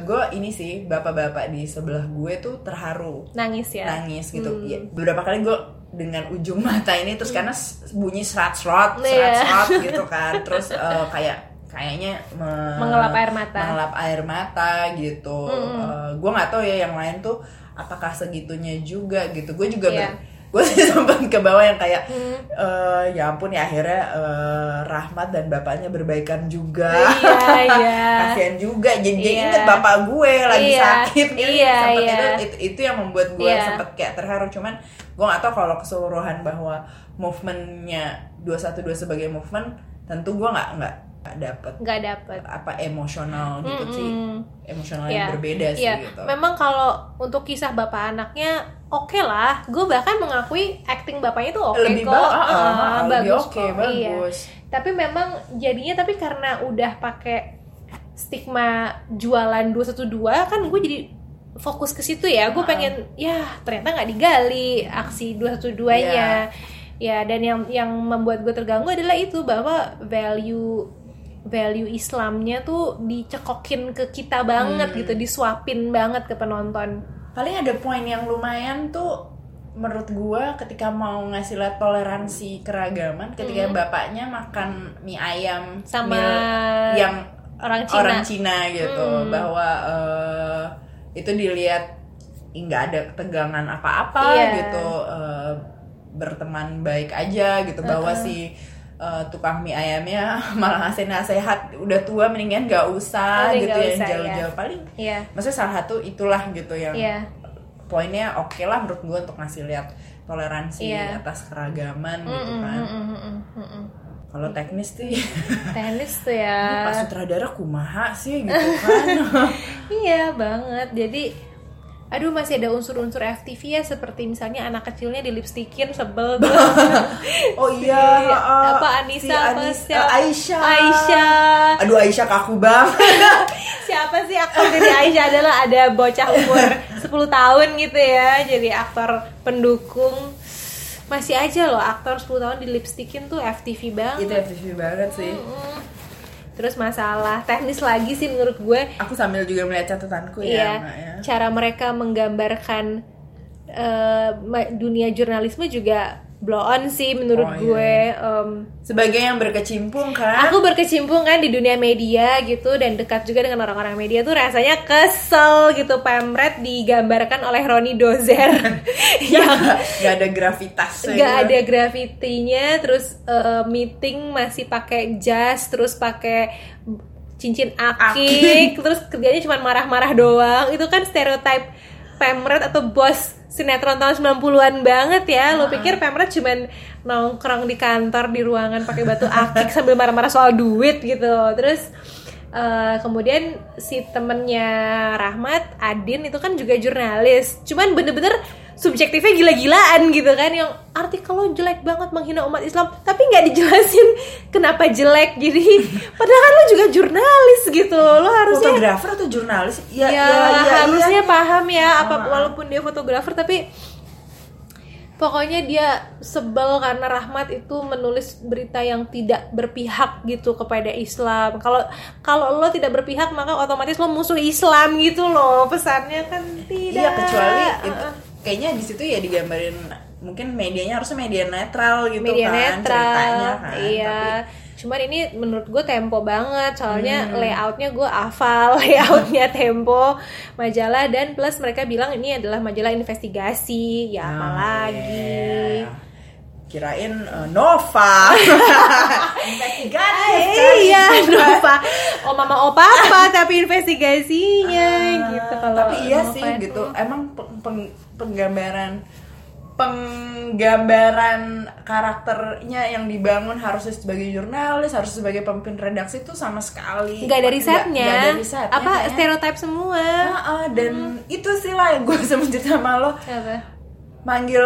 gue ini sih bapak-bapak di sebelah gue tuh terharu nangis ya nangis gitu Hmm. Ya, beberapa kali gue dengan ujung mata ini terus karena s- bunyi serat serat Iya. serat serat gitu kan terus eh, kayak kayaknya me- Mengelap air mata. mengelap air mata gitu Mm-mm. gue nggak tahu ya yang lain tuh apakah segitunya juga gitu gue juga Iya. ber- gue sempat ke bawah yang kayak Hmm. eh, ya ampun ya akhirnya eh, Rahmat dan bapaknya berbaikan juga Iya, iya. kasian juga jadi Iya. inget bapak gue lagi Iya, sakit kan iya, sempet iya. itu, itu itu yang membuat gue Iya. sempet kayak terharu cuman gue gak tahu kalau keseluruhan bahwa movementnya 212 sebagai movement tentu gue nggak nggak nggak dapet nggak dapet apa emosional gitu sih emosional Iya. yang berbeda sih Iya. gitu Memang kalau untuk kisah bapak anaknya oke lah. Gue bahkan mengakui acting bapaknya tuh oke lebih kok. ba- ah, lebih bagus oke kok. Iya. bagus Tapi memang jadinya tapi karena udah pakai stigma jualan 212 kan gue jadi fokus ke situ ya. Gue pengen ya ternyata nggak digali aksi 212-nya. Ya dan yang yang membuat gue terganggu adalah itu bahwa value value Islamnya tuh dicekokin ke kita banget Hmm. gitu, disuapin banget ke penonton. paling ada poin yang lumayan tuh menurut gua ketika mau ngasih lihat toleransi keragaman ketika bapaknya makan mie ayam Hmm. Sama mie yang orang Cina. orang Cina gitu Hmm. bahwa eh, itu dilihat nggak ada ketegangan apa-apa Iya. gitu eh, berteman baik aja gitu bahwa si eh, tukang mie ayamnya malah ngasih nasihat udah tua mendingan nggak usah gitu nggak yang usah, jauh-jauh paling Iya. maksudnya salah satu itulah gitu yang Iya. poinnya oke lah menurut gue untuk ngasih lihat toleransi Iya. atas keragaman gitu Mm-mm, kan mm-mm, mm-mm, mm-mm. kalau teknis tuh Tenis tuh ini ya. pas sutradara kumaha sih gitu kan Iya banget. Jadi aduh masih ada unsur-unsur FTV ya seperti misalnya anak kecilnya di lipstikin sebel oh iya Si- uh, apa Anissa si apa Anis- siapa? uh, Aisyah Aisyah. aduh Aisyah kaku banget Siapa sih aktor dari Aisyah adalah ada bocah umur 10 tahun gitu ya. Jadi aktor pendukung masih aja loh aktor 10 tahun di lipstikin tuh FTV banget. itu FTV banget sih Mm. Terus masalah teknis lagi sih menurut gue aku sambil juga melihat catatanku ya, Iya, Mak, ya. cara mereka menggambarkan ma- dunia jurnalisme juga blow on sih menurut Oh, iya. gue. Em, sebagai yang berkecimpung kan aku berkecimpung kan di dunia media gitu dan dekat juga dengan orang-orang media tuh rasanya kesel gitu pemret digambarkan oleh Roni Dozer yang nggak ada gravitasnya nggak gitu. ada gravitinya terus eh, meeting masih pakai jas terus pakai cincin akik terus kerjanya cuma marah-marah doang itu kan stereotype pemret atau bos sinetron tahun 90-an banget ya. Lo pikir pemret cuman nongkrong di kantor di ruangan pakai batu akik sambil marah-marah soal duit gitu. Terus eh, kemudian si temennya Rahmat Adin itu kan juga jurnalis. Cuman bener-bener subjektifnya gila-gilaan gitu kan yang artikel lo jelek banget menghina umat Islam tapi nggak dijelasin kenapa jelek jadi padahal kan lo juga jurnalis gitu lo harusnya fotografer atau jurnalis? Ya, ya, ya, harusnya iya. paham ya apa walaupun dia fotografer tapi pokoknya dia sebel karena Rahmat itu menulis berita yang tidak berpihak gitu kepada Islam. Kalau kalau lo tidak berpihak maka otomatis lo musuh Islam gitu loh pesannya kan tidak. Iya kecuali itu, kayaknya di situ ya digambarin mungkin medianya harusnya media netral gitu media kan netral ceritanya kan. iya cuman ini menurut gue tempo banget soalnya Hmm. layoutnya gue hafal layoutnya tempo majalah dan plus mereka bilang ini adalah majalah investigasi ya Tapi, apalagi iya. Kirain eh, Nova. Investigatif kan iya. Nova oh mama oh papa tapi investigasinya Ah, gitu kalau tapi iya Nova sih itu. gitu emang peng- peng- penggambaran penggambaran karakternya yang dibangun harusnya sebagai jurnalis harus sebagai pemimpin redaksi itu sama sekali. Nggak ada risetnya nggak ada apa kayaknya. stereotype semua? Ah, ah, dan itu sih lah yang gue sama lo. Apa? Manggil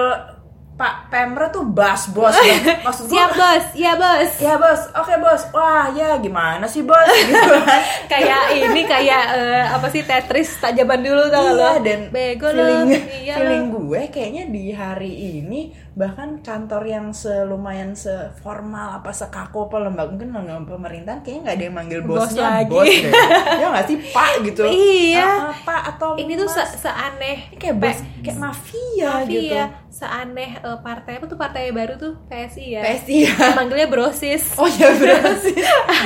Pak Pemra tuh bas bos. Ya. maksud gue siap bos. Iya bos. Ya bos. Oke bos. Wah ya gimana sih bos? Gitu kan. Kayak ini kayak eh, apa sih Tetris tak zaman dulu tau iya lo? dan bego lo. feeling iya feeling lo. gue kayaknya di hari ini bahkan kantor yang selumayan seformal apa sekaku apa lembaga mungkin lembaga pemerintahan kayaknya nggak ada yang manggil Bos bosnya lagi. bos deh. Ya nggak sih? Pak gitu. Iya. Ah, ah, pak atau ini tuh mas. se- seaneh. Ini kayak bos kayak mafia, Tapi gitu. Seaneh eh, partai apa tuh? Partai baru tuh? PSI ya. PSI ya. Manggilnya brosis. Oh ya berarti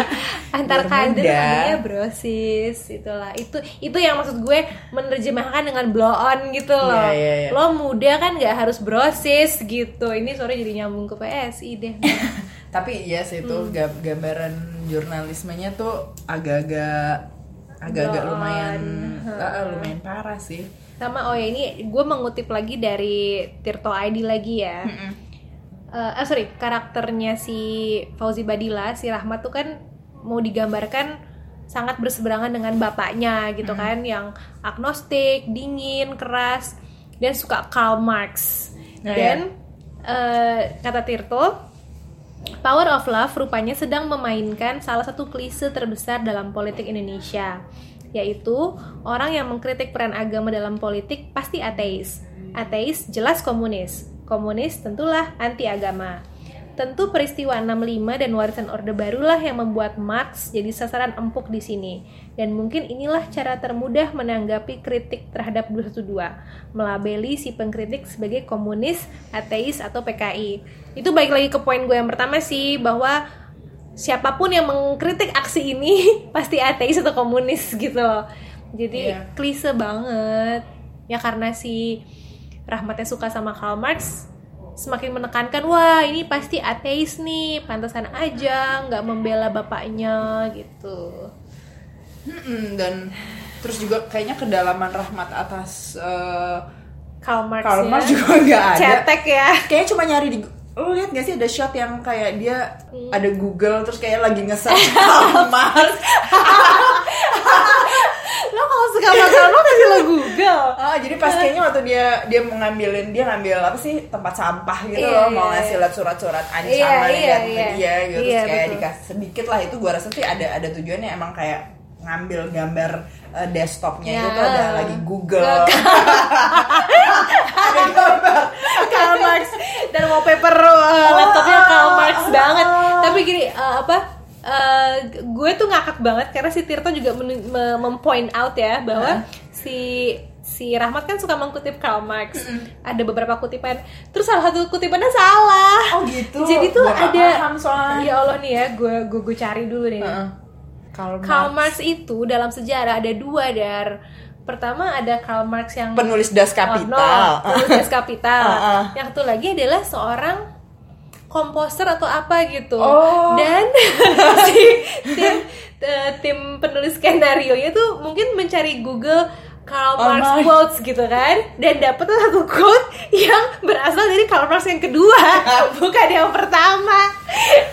antar kader manggilnya brosis itulah. Itu itu yang maksud gue menerjemahkan dengan blow on gitu loh. Iya, iya, iya. lo muda kan nggak harus brosis gitu ini sore jadi nyambung ke PSI deh. Tapi iya sih itu Hmm. gam- gambaran jurnalismenya tuh agak-agak agak-agak lumayan ah, lumayan parah sih. Sama oh ya ini gue mengutip lagi dari Tirto ID lagi ya. Eh, ah, sorry karakternya si Fauzi Badila si Rahmat tuh kan mau digambarkan sangat berseberangan dengan bapaknya gitu kan yang agnostik dingin keras dan suka Karl Marx Ya, dan eh, kata Tirto Power of Love rupanya sedang memainkan salah satu klise terbesar dalam politik Indonesia, yaitu orang yang mengkritik peran agama dalam politik pasti ateis. Ateis jelas komunis. Komunis tentulah anti agama. Tentu peristiwa 65 dan warisan Orde Barulah yang membuat Marx jadi sasaran empuk di sini. Dan mungkin inilah cara termudah menanggapi kritik terhadap 212, melabeli si pengkritik sebagai komunis, ateis, atau PKI. Itu baik lagi ke poin gue yang pertama sih, bahwa siapa pun yang mengkritik aksi ini pasti ateis atau komunis gitu loh. Jadi Iya. klise banget. Ya karena si Rahmatnya suka sama Karl Marx, semakin menekankan wah ini pasti ateis nih pantasan aja nggak membela bapaknya gitu Mm-mm, dan terus juga kayaknya kedalaman rahmat atas eh, Karl Marx, Karl ya. Juga nggak ada cetek ya kayaknya cuma nyari di lo lihat gak sih ada shot yang kayak dia Hmm. ada Google terus kayak lagi nge-search Karl Marx lo kalau suka Karl Marx kasih lo Google Ah, jadi pas kayaknya waktu dia dia mau ngambilin dia ngambil apa sih tempat sampah gitu Iya, loh mau iya. ngasih lihat surat-surat ancaman Iya, ya iya, ke iya. dia gitu Iya, terus kayak betul. dikasih sedikit lah itu gua rasa sih ada ada tujuannya emang kayak ngambil gambar eh, desktopnya Ya. itu tuh ada lagi Google. Ada gambar. Karl Marx. Dan wallpaper uh, laptopnya Karl Marx ah, banget. ah. tapi gini uh, apa uh, gue tuh ngakak banget karena si Tirto juga mempoint out ya bahwa si si Rahmat kan suka mengkutip Karl Marx. Ada beberapa kutipan. Terus salah satu kutipannya salah. Oh gitu? Jadi tuh nggak ada paham soalnya. Ya Allah nih ya gue gue gue cari dulu nih Heeh. Karl Karl Marx. Marx itu dalam sejarah ada dua dar pertama ada Karl Marx yang penulis Das Kapital Oh, no, penulis Das Kapital. Ah, ah. Yang satu lagi adalah seorang komposer atau apa gitu. Oh. Dan si tim eh, tim penulis skenario nya tuh mungkin mencari Google Karl Oh Marx my. quotes gitu kan? Dan dapat satu quote yang berasal dari Karl Marx yang kedua bukan yang pertama.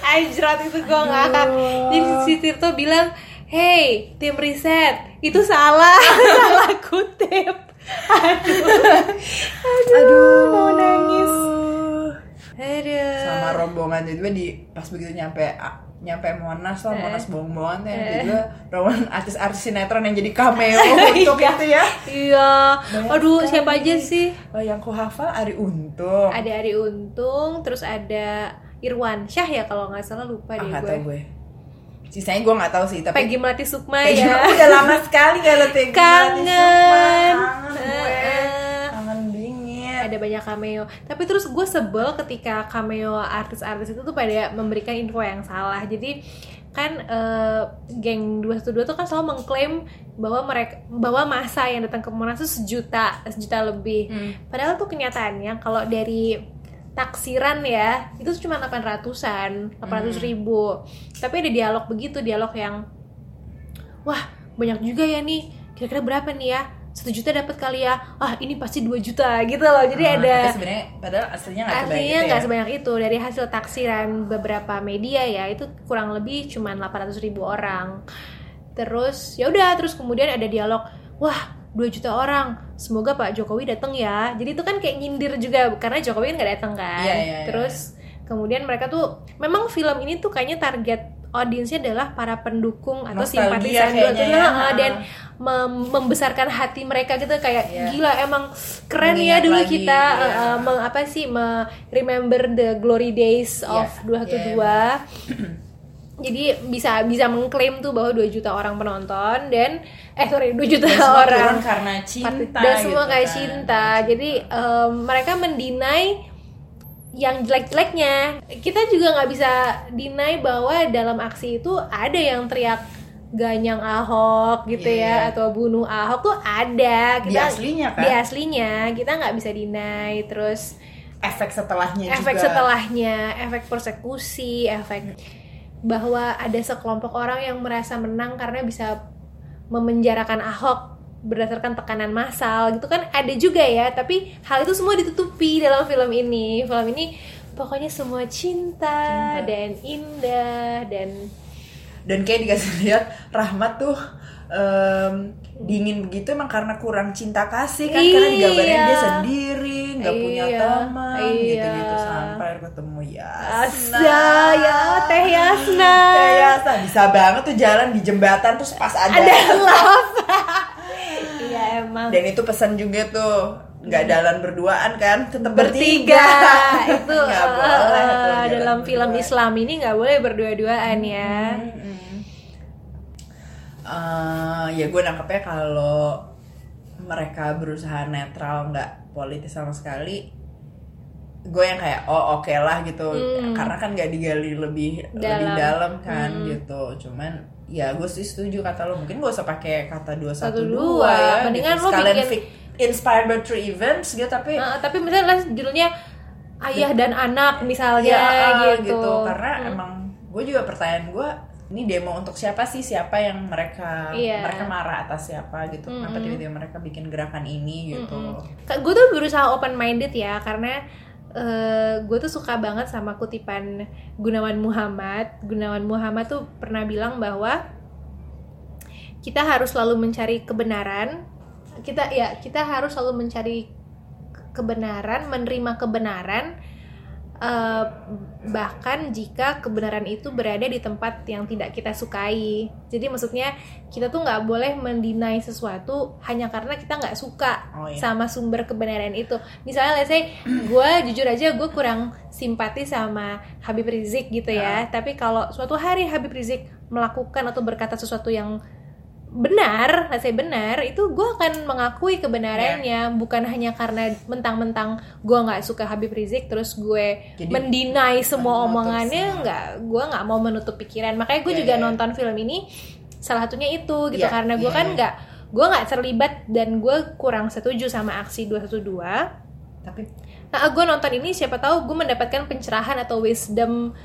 Anjrat itu gue ngakak jadi si Tirto bilang hey tim riset itu salah. Salah kutip. Aduh. Aduh mau nangis. Aduh. Sama rombongan tiba di pas begitu nyampe nyampe Monas lah Monas bohong-bohongan tuh yang tiba rombongan artis-artis sinetron yang jadi cameo untuk Iya. itu ya. Iya. Banyak aduh sekali. siapa aja sih? Oh, yang ku hafal Ari Untung. Ada Ari Untung terus ada Irwan Syah ya kalau nggak salah lupa ah, deh gue. tahu gue. Sisanya gue nggak tahu sih tapi Peggy Melati Sukma Peggy ya. Udah lama sekali gak liat Peggy Melati kangen Sukma. kangen. Gue. Kangen dingin ada banyak cameo. Tapi terus gue sebel ketika cameo artis-artis itu tuh pada memberikan info yang salah. Jadi kan eh, geng 212 tuh kan selalu mengklaim bahwa mereka bahwa masa yang datang ke Monas itu sejuta sejuta lebih. Hmm. padahal tuh kenyataannya kalau dari taksiran ya itu cuma 800-an 800 ribu. Tapi ada dialog begitu dialog yang wah banyak juga ya nih. Kira-kira berapa nih ya satu juta dapat kali ya. Ah ini pasti 2 juta gitu loh. Jadi Ah, ada sebenarnya padahal aslinya nggak nggak ya. sebanyak itu. Dari hasil taksiran beberapa media ya itu kurang lebih cuma 800 ribu orang. Terus ya udah terus kemudian ada dialog wah 2 juta orang semoga Pak Jokowi datang ya. Jadi itu kan kayak nyindir juga karena Jokowi kan nggak datang kan. Iya, iya, iya. terus kemudian mereka tuh memang film ini tuh kayaknya target audiensnya adalah para pendukung atau Nostalgia simpatisan dua- ya. Ah, dan mem- membesarkan hati mereka gitu kayak Iya. gila emang keren Mengingat ya dulu lagi, kita iya. eh, eh, meng- apa sih me- remember the glory days Iya, of 212 jadi bisa bisa mengklaim tuh bahwa 2 juta orang penonton dan eh sorry 2 juta Dan semua orang karena cinta dan semua gitu kayak kan. cinta. Jadi em, mereka mendinai yang jelek-jeleknya. Kita juga nggak bisa deny bahwa dalam aksi itu ada yang teriak ganyang Ahok gitu Iya. ya atau bunuh Ahok tuh ada Di kita aslinya kan? di aslinya kita nggak bisa deny terus efek setelahnya efek juga setelahnya efek persekusi efek bahwa ada sekelompok orang yang merasa menang karena bisa memenjarakan Ahok berdasarkan tekanan massal gitu kan ada juga ya tapi hal itu semua ditutupi dalam film ini film ini pokoknya semua cinta, Cinta. dan indah dan dan kayak dikasih lihat Rahmat tuh em, dingin begitu emang karena kurang cinta kasih kan karena digambarin Iya. dia sendiri nggak punya Iya, teman iya. gitu-gitu sampai ketemu Yasna. Asa ya Teh Yasna. Ya, Yasna bisa banget tuh jalan di jembatan terus pas ada, ada love iya emang. Dan itu pesan juga tuh nggak jalan berduaan kan tetap bertiga itu Nggak eh, boleh eh, jalan dalam film berdua. Islam ini nggak boleh berdua-duaan ya Mm-mm. Eh, ya gue nangkepnya kalau mereka berusaha netral nggak politis sama sekali gue yang kayak oh oke lah gitu Hmm. karena kan nggak digali lebih lebih Dalam. dalam kan Hmm. gitu cuman ya gue sih setuju kata lo mungkin gak usah pakai kata dua satu 112, dua ya mendingan gitu. lo bikin- inspired by true events gitu tapi Eh, tapi misalnya judulnya ayah dan anak misalnya ya gitu. gitu. karena Hmm. emang gue juga pertanyaan gue ini demo untuk siapa sih siapa yang mereka Iya. mereka marah atas siapa gitu kenapa Mm-mm. tiba-tiba mereka bikin gerakan ini gitu gue tuh berusaha open minded ya karena gue tuh suka banget sama kutipan Gunawan Muhammad. Gunawan Muhammad tuh pernah bilang bahwa kita harus selalu mencari kebenaran. Kita ya kita harus selalu mencari ke- kebenaran, menerima kebenaran. eh, bahkan jika kebenaran itu berada di tempat yang tidak kita sukai. Jadi maksudnya kita tuh nggak boleh mendinai sesuatu hanya karena kita nggak suka Oh, iya. sama sumber kebenaran itu. Misalnya, let's say, gue jujur aja gue kurang simpati sama Habib Rizik gitu ya. Tapi kalau suatu hari Habib Rizik melakukan atau berkata sesuatu yang benar, let's say benar, itu gue akan mengakui kebenarannya, bukan hanya karena mentang-mentang gue nggak suka Habib Rizik, terus gue Jadi, mendinai semua omongannya, nggak, gue nggak mau menutup pikiran. Makanya gue Iya, juga iya. nonton film ini, salah satunya itu gitu, Iya, karena gue iya, kan iya. nggak gue nggak terlibat dan gue kurang setuju sama aksi 212 tapi nah gue nonton ini siapa tahu gue mendapatkan pencerahan atau wisdom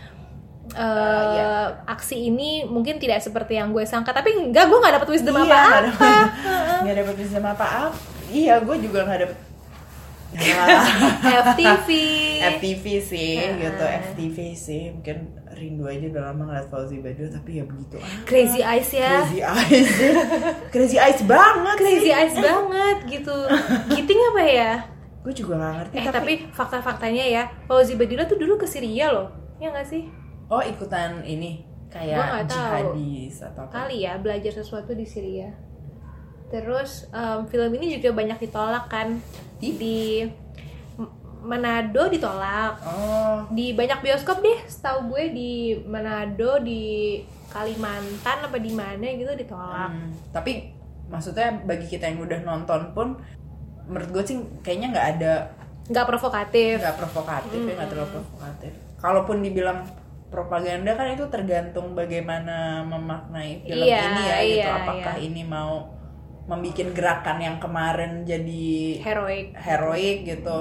uh, Ah, iya. aksi ini mungkin tidak seperti yang gue sangka tapi enggak gue nggak dapet wisdom iya, apa apa dapet- nggak dapet wisdom apa apa iya gue juga nggak dapet Ya, FTV FTV sih Ah. gitu. FTV sih mungkin rindu aja udah lama ngeliat Fauzi Badul tapi ya begitu ah. Crazy Eyes ya. Crazy Eyes. Crazy Eyes banget Crazy sih. Eyes banget gitu. Giting apa ya? Gue juga gak ngerti eh tapi fakta-faktanya ya Fauzi Badila tuh dulu ke Syria loh ya nggak sih oh ikutan ini kayak nggak tahu. jihadis atau apa kali ya belajar sesuatu di Syria. Terus em, film ini juga banyak ditolak kan di, M- Manado ditolak, oh di banyak bioskop deh, setahu gue di Manado, di Kalimantan apa di mana gitu ditolak. hmm, tapi maksudnya bagi kita yang udah nonton pun menurut gue sih kayaknya nggak ada Nggak provokatif. nggak provokatif ya nggak terlalu provokatif kalaupun dibilang propaganda kan itu tergantung bagaimana memaknai film Iya, ini ya gitu iya, apakah iya. ini mau membuat gerakan yang kemarin jadi Heroik. heroik gitu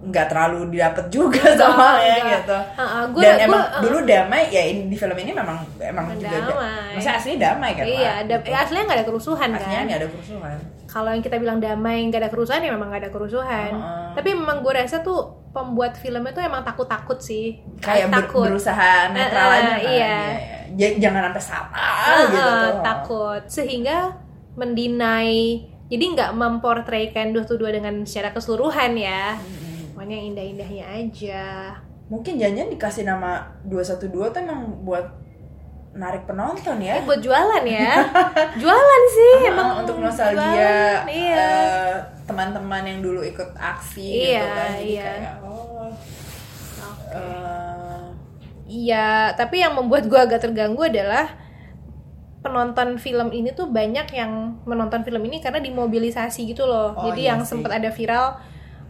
nggak terlalu didapat juga sama ya enggak. gitu Ha-ha, gua- dan gua- emang uh. dulu damai ya ini di film ini memang emang juga da- Damai. maksudnya aslinya damai kan Iya, ada, Gitu. ya, aslinya nggak ada kerusuhan aslinya kan. nggak ada kerusuhan Kalau yang kita bilang damai nggak ada kerusuhan ya memang nggak ada kerusuhan. Heeh. Tapi memang gue rasa tuh pembuat filmnya tuh emang takut-takut sih. kayak ber- takut. berusaha netral Eh, eh, aja kan. iya. J- jangan sampai sama Ah, gitu tuh takut. Sehingga mendinai jadi nggak memportraykan 212 dengan secara keseluruhan ya. Pokoknya yang indah-indahnya aja. Mungkin jangan dikasih nama 212 tuh emang buat narik penonton ya. Eh, buat jualan ya. Jualan sih Ah, emang untuk nostalgia banget, iya. eh, teman-teman yang dulu ikut aksi gitu Iya, kan jadi iya. kayak oh eh, Iya, tapi yang membuat gue agak terganggu adalah penonton film ini tuh banyak yang menonton film ini karena dimobilisasi gitu loh. Oh, Jadi iya yang sempat ada viral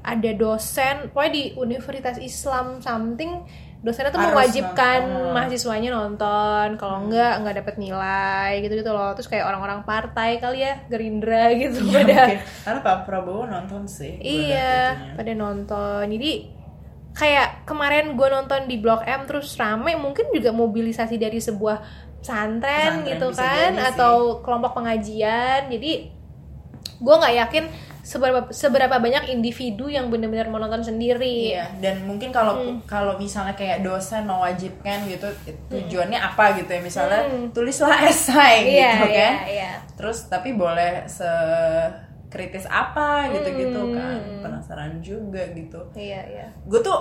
ada dosen, pokoknya di Universitas Islam something dosennya tuh Harus mewajibkan nonton. Hmm. mahasiswanya nonton, kalau enggak nggak dapet nilai gitu-gitu loh. Terus kayak orang-orang partai kali ya, Gerindra gitu ya pada mungkin. karena Pak Prabowo nonton sih Iya, pada nonton. Jadi kayak kemarin gue nonton di Blok M terus rame, mungkin juga mobilisasi dari sebuah pesantren Pesantren gitu kan, atau kelompok pengajian. Jadi gue nggak yakin seberapa seberapa banyak individu yang benar-benar menonton sendiri. Iya, dan mungkin kalau Hmm. kalau misalnya kayak dosen mewajibkan gitu tujuannya apa gitu ya misalnya Hmm. tulislah esai Iya, gitu iya, kan. iya. Terus tapi boleh sekritis apa gitu-gitu Hmm. kan. Penasaran juga gitu. Iya, iya. Gue tuh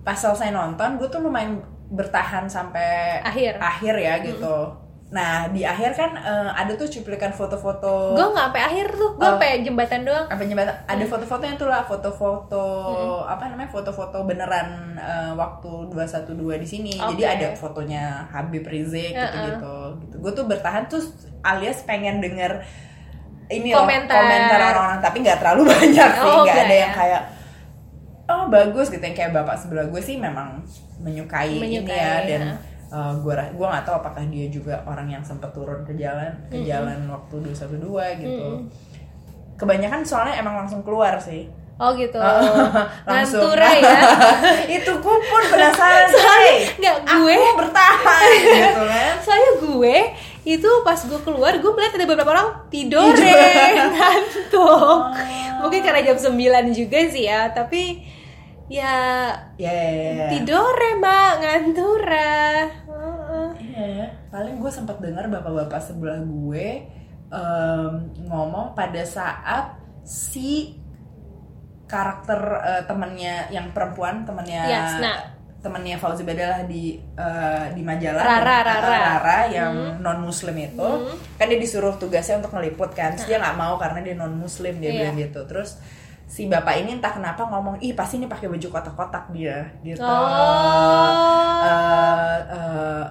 pas selesai nonton gue tuh lumayan bertahan sampai Akhir. akhir ya gitu. Nah, di akhir kan eh, ada tuh cuplikan foto-foto Gue nggak sampai akhir tuh, gue Oh. sampai jembatan doang. apa jembatan ada Hmm. foto-fotonya tuh lah foto-foto apa namanya foto-foto beneran eh, waktu 212 di sini jadi Oke. ada fotonya Habib Rizik gitu-gitu gitu gue tuh bertahan tuh alias pengen denger ini loh, Komentar. komentar orang-orang tapi nggak terlalu banyak sih Oh, nggak enggak ada ya. yang kayak oh bagus gitu yang kayak bapak sebelah gue sih memang menyukai, ini Menyukai, ya dan ya. Uh, gue gue nggak tahu apakah dia juga orang yang sempat turun ke jalan ke jalan waktu 212 gitu kebanyakan soalnya emang langsung keluar sih Oh gitu. langsung Ngantura ya. itu gue pun penasaran hey, nggak, gue- aku bertahan gitu kan Soalnya gue itu pas gue keluar gue melihat ada beberapa orang tidur ngantuk. Mungkin karena jam 9 juga sih ya, tapi ya ya ya, ya, ya. tidur mbak ngantura. Iya ya. Paling gue sempat dengar bapak-bapak sebelah gue em, ngomong pada saat si karakter eh, temannya yang perempuan temannya Yasna. temannya Fauzi Badalah di eh, di majalah Rara, kan, Rara. Hmm. Rara yang non muslim itu kan dia disuruh tugasnya untuk ngeliput kan terus dia nggak mau karena dia non muslim dia Iya. bilang gitu terus si bapak ini entah kenapa ngomong ih pasti ini pakai baju kotak-kotak dia gitu Oh. eh eh,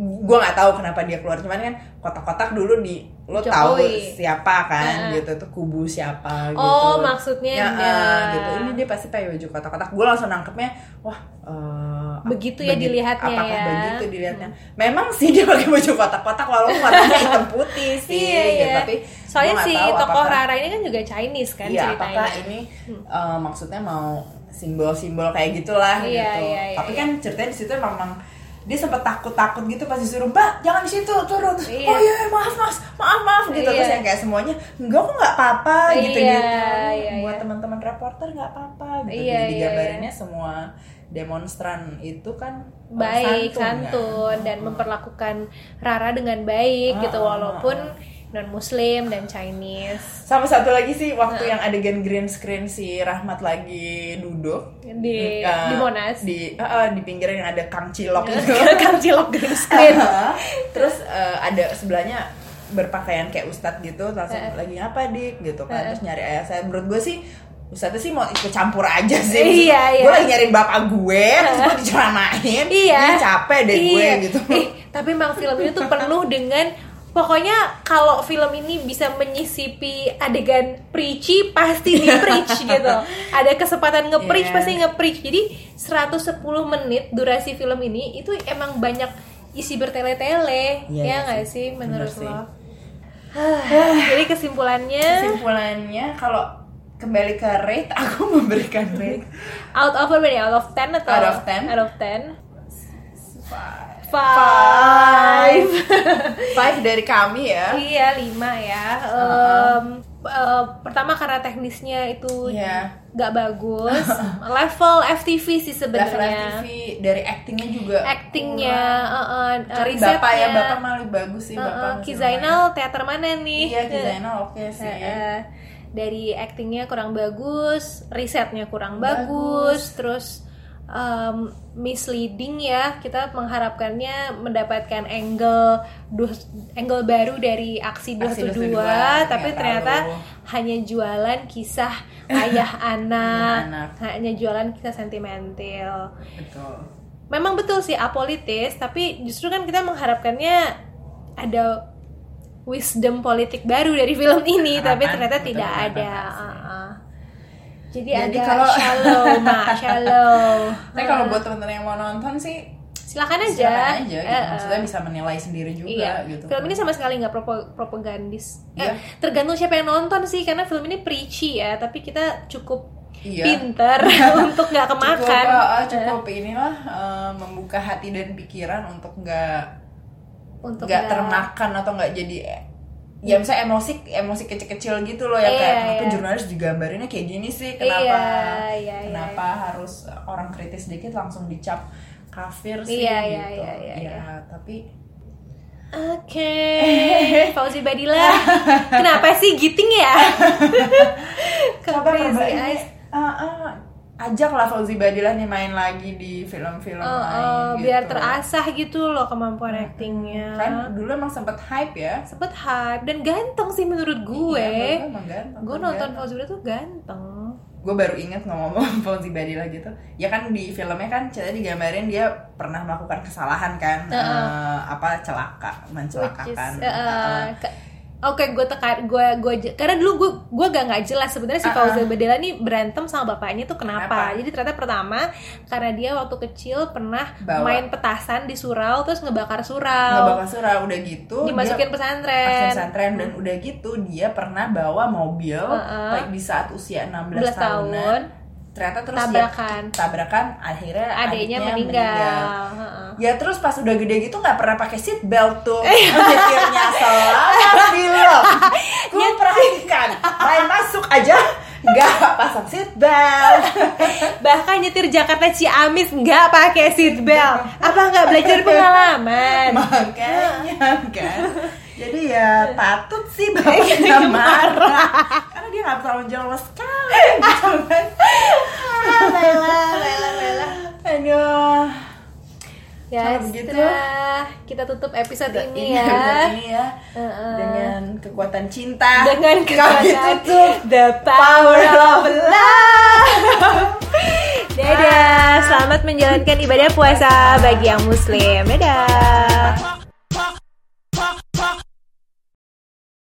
gue nggak tahu kenapa dia keluar cuman kan kotak-kotak dulu di lo Jokowi. tahu siapa kan Heeh. gitu tuh kubu siapa gitu Oh, maksudnya ya, dia. eh, gitu ini dia pasti pakai baju kotak-kotak gue langsung nangkepnya wah eh, Begitu ya dilihatnya apakah ya. begitu dilihatnya memang sih dia pakai baju kotak-kotak walaupun warnanya hitam putih sih Iya, gitu. iya. tapi Soalnya si tokoh apakah- Rara ini kan juga Chinese kan Iya, ceritanya. apakah ini eh, maksudnya mau simbol-simbol kayak gitulah Iya, gitu. iya, iya, Tapi iya. kan ceritanya di situ memang dia sempat takut-takut gitu pas disuruh Mbak jangan di situ turun Iya. oh iya maaf mas maaf maaf gitu Iya. terus yang kayak semuanya enggak kok nggak apa-apa Iya, gitu gitu iya, buat iya. teman-teman reporter nggak apa-apa gitu Iya, jadi iya, digambarinnya semua demonstran itu kan eh, baik, santun, santun, kan? dan memperlakukan Rara dengan baik gitu Ah, ah, walaupun non muslim dan Chinese. Sama satu lagi sih waktu yang adegan green screen si Rahmat lagi duduk di Eh, di Monas. di eh, di pinggir yang ada Kang Cilok itu. Kan cilok green screen. Terus eh, ada sebelahnya berpakaian kayak ustadz gitu langsung Eh. lagi ngapa dik? gitu kan. Eh. terus nyari ayah saya. Menurut gue sih Ustadznya sih mau ikut campur aja sih. Iya, iya. Gue lagi nyariin bapak gue Terus gue diceramain. Iya. Ini capek deh gue Iya. gitu. Eh, tapi emang film ini tuh penuh dengan pokoknya kalau film ini bisa menyisipi adegan preachy pasti di preach gitu ada kesempatan nge-preach Iya. pasti nge-preach jadi 110 menit durasi film ini itu emang banyak isi bertele-tele Iya, ya iya nggak sih. sih menurut Bener sih. lo jadi kesimpulannya Kesimpulannya kalau kembali ke rate Aku memberikan rate out of berapa out of 10 atau Out of 10? out of 10 Five. Five Five dari kami ya Iya lima ya. Em, eh, pertama karena teknisnya itu Iya. nggak bagus. Level FTV sih Level sebenarnya. Dari actingnya juga Actingnya, kurang. eh, Kecuali risetnya. bapak ya bapak malah bagus sih Eh, bapak eh, masih Ki lumayan. Zainal teater mana nih? iya Ki Zainal oke sih Eh, eh, dari actingnya kurang bagus, risetnya kurang Bagus. bagus, terus um, misleading ya kita mengharapkannya mendapatkan angle dus- angle baru dari aksi Aksi 212 212, tapi nggak ternyata tahu. hanya jualan kisah ayah anak, anak. hanya jualan kisah sentimental betul memang betul sih apolitis tapi justru kan kita mengharapkannya ada wisdom politik baru dari film ini tapi Harapan, ternyata betul, tidak ada. Ah, ah. Jadi, Jadi agak kalau- shallow mak shallow tapi kalau buat teman-teman yang mau nonton sih silakan aja, silakan aja gitu. Eh, eh. maksudnya bisa menilai sendiri juga Iya, gitu film ini sama sekali nggak propagandis. Iya. Eh, tergantung siapa yang nonton sih, karena film ini preachy ya. Tapi kita cukup Iya. pinter untuk nggak kemakan. cukup, uh, cukup inilah uh, membuka hati dan pikiran untuk nggak untuk nggak nggak- termakan atau nggak jadi ya misalnya emosi emosi kecil-kecil gitu loh ya Iya, kayak kenapa iya. jurnalis digambarinnya kayak gini sih kenapa? Iya, iya, iya, kenapa harus orang kritis dikit langsung dicap kafir sih? Iya, gitu. iya, iya, iya, Ya, iya. tapi Oke, Fauzi Badila, kenapa sih giting ya? Ke coba Crazy coba ini uh, uh, ajak lah Fauzi Badila nih main lagi di film-film Oh, lain oh, gitu. biar terasah gitu loh kemampuan actingnya. kan dulu emang sempet hype ya Sempet hype dan ganteng sih menurut gue. Iya, ganteng, gue nonton ganteng. Fauzi Badila tuh ganteng. gue baru inget ngomong Fauzi Badila gitu ya kan di filmnya kan cerita digambarin dia pernah melakukan kesalahan kan eh, apa celaka is, mencelakakan uh, Heeh. Ke- Oke, gue tekan, gue, gue, karena dulu gue, gue gak nggak jelas sebenarnya si Uh-uh. Fauzi Badila nih berantem sama bapaknya tuh kenapa? Kenapa? Jadi ternyata pertama karena dia waktu kecil pernah Bawa. main petasan di surau terus ngebakar surau, ngebakar surah udah gitu dimasukin dia pesantren, pesantren dan udah gitu dia pernah bawa mobil Uh-uh. like di saat usia 16 11 tahunan tahun, ternyata terus tabrakan. dia tabrakan akhirnya adiknya meninggal. Heeh. Ya terus pas udah gede gitu nggak pernah pakai seat belt tuh Mikirnya selama film Gue perhatikan Main masuk aja nggak pasang seat belt Bahkan nyetir Jakarta Ciamis nggak pakai seat belt. Apa nggak belajar pengalaman? Makanya kan Jadi ya patut sih bapaknya marah Karena dia nggak terlalu jelas sekali gitu kan Lela, lela, lela. Aduh Ya, begitu, kita tutup episode ini ya. episode ini ya Heeh. Dengan kekuatan cinta Dengan kekuatan tutup The Power of Love. Dadah, selamat menjalankan ibadah puasa bagi yang muslim. Dadah.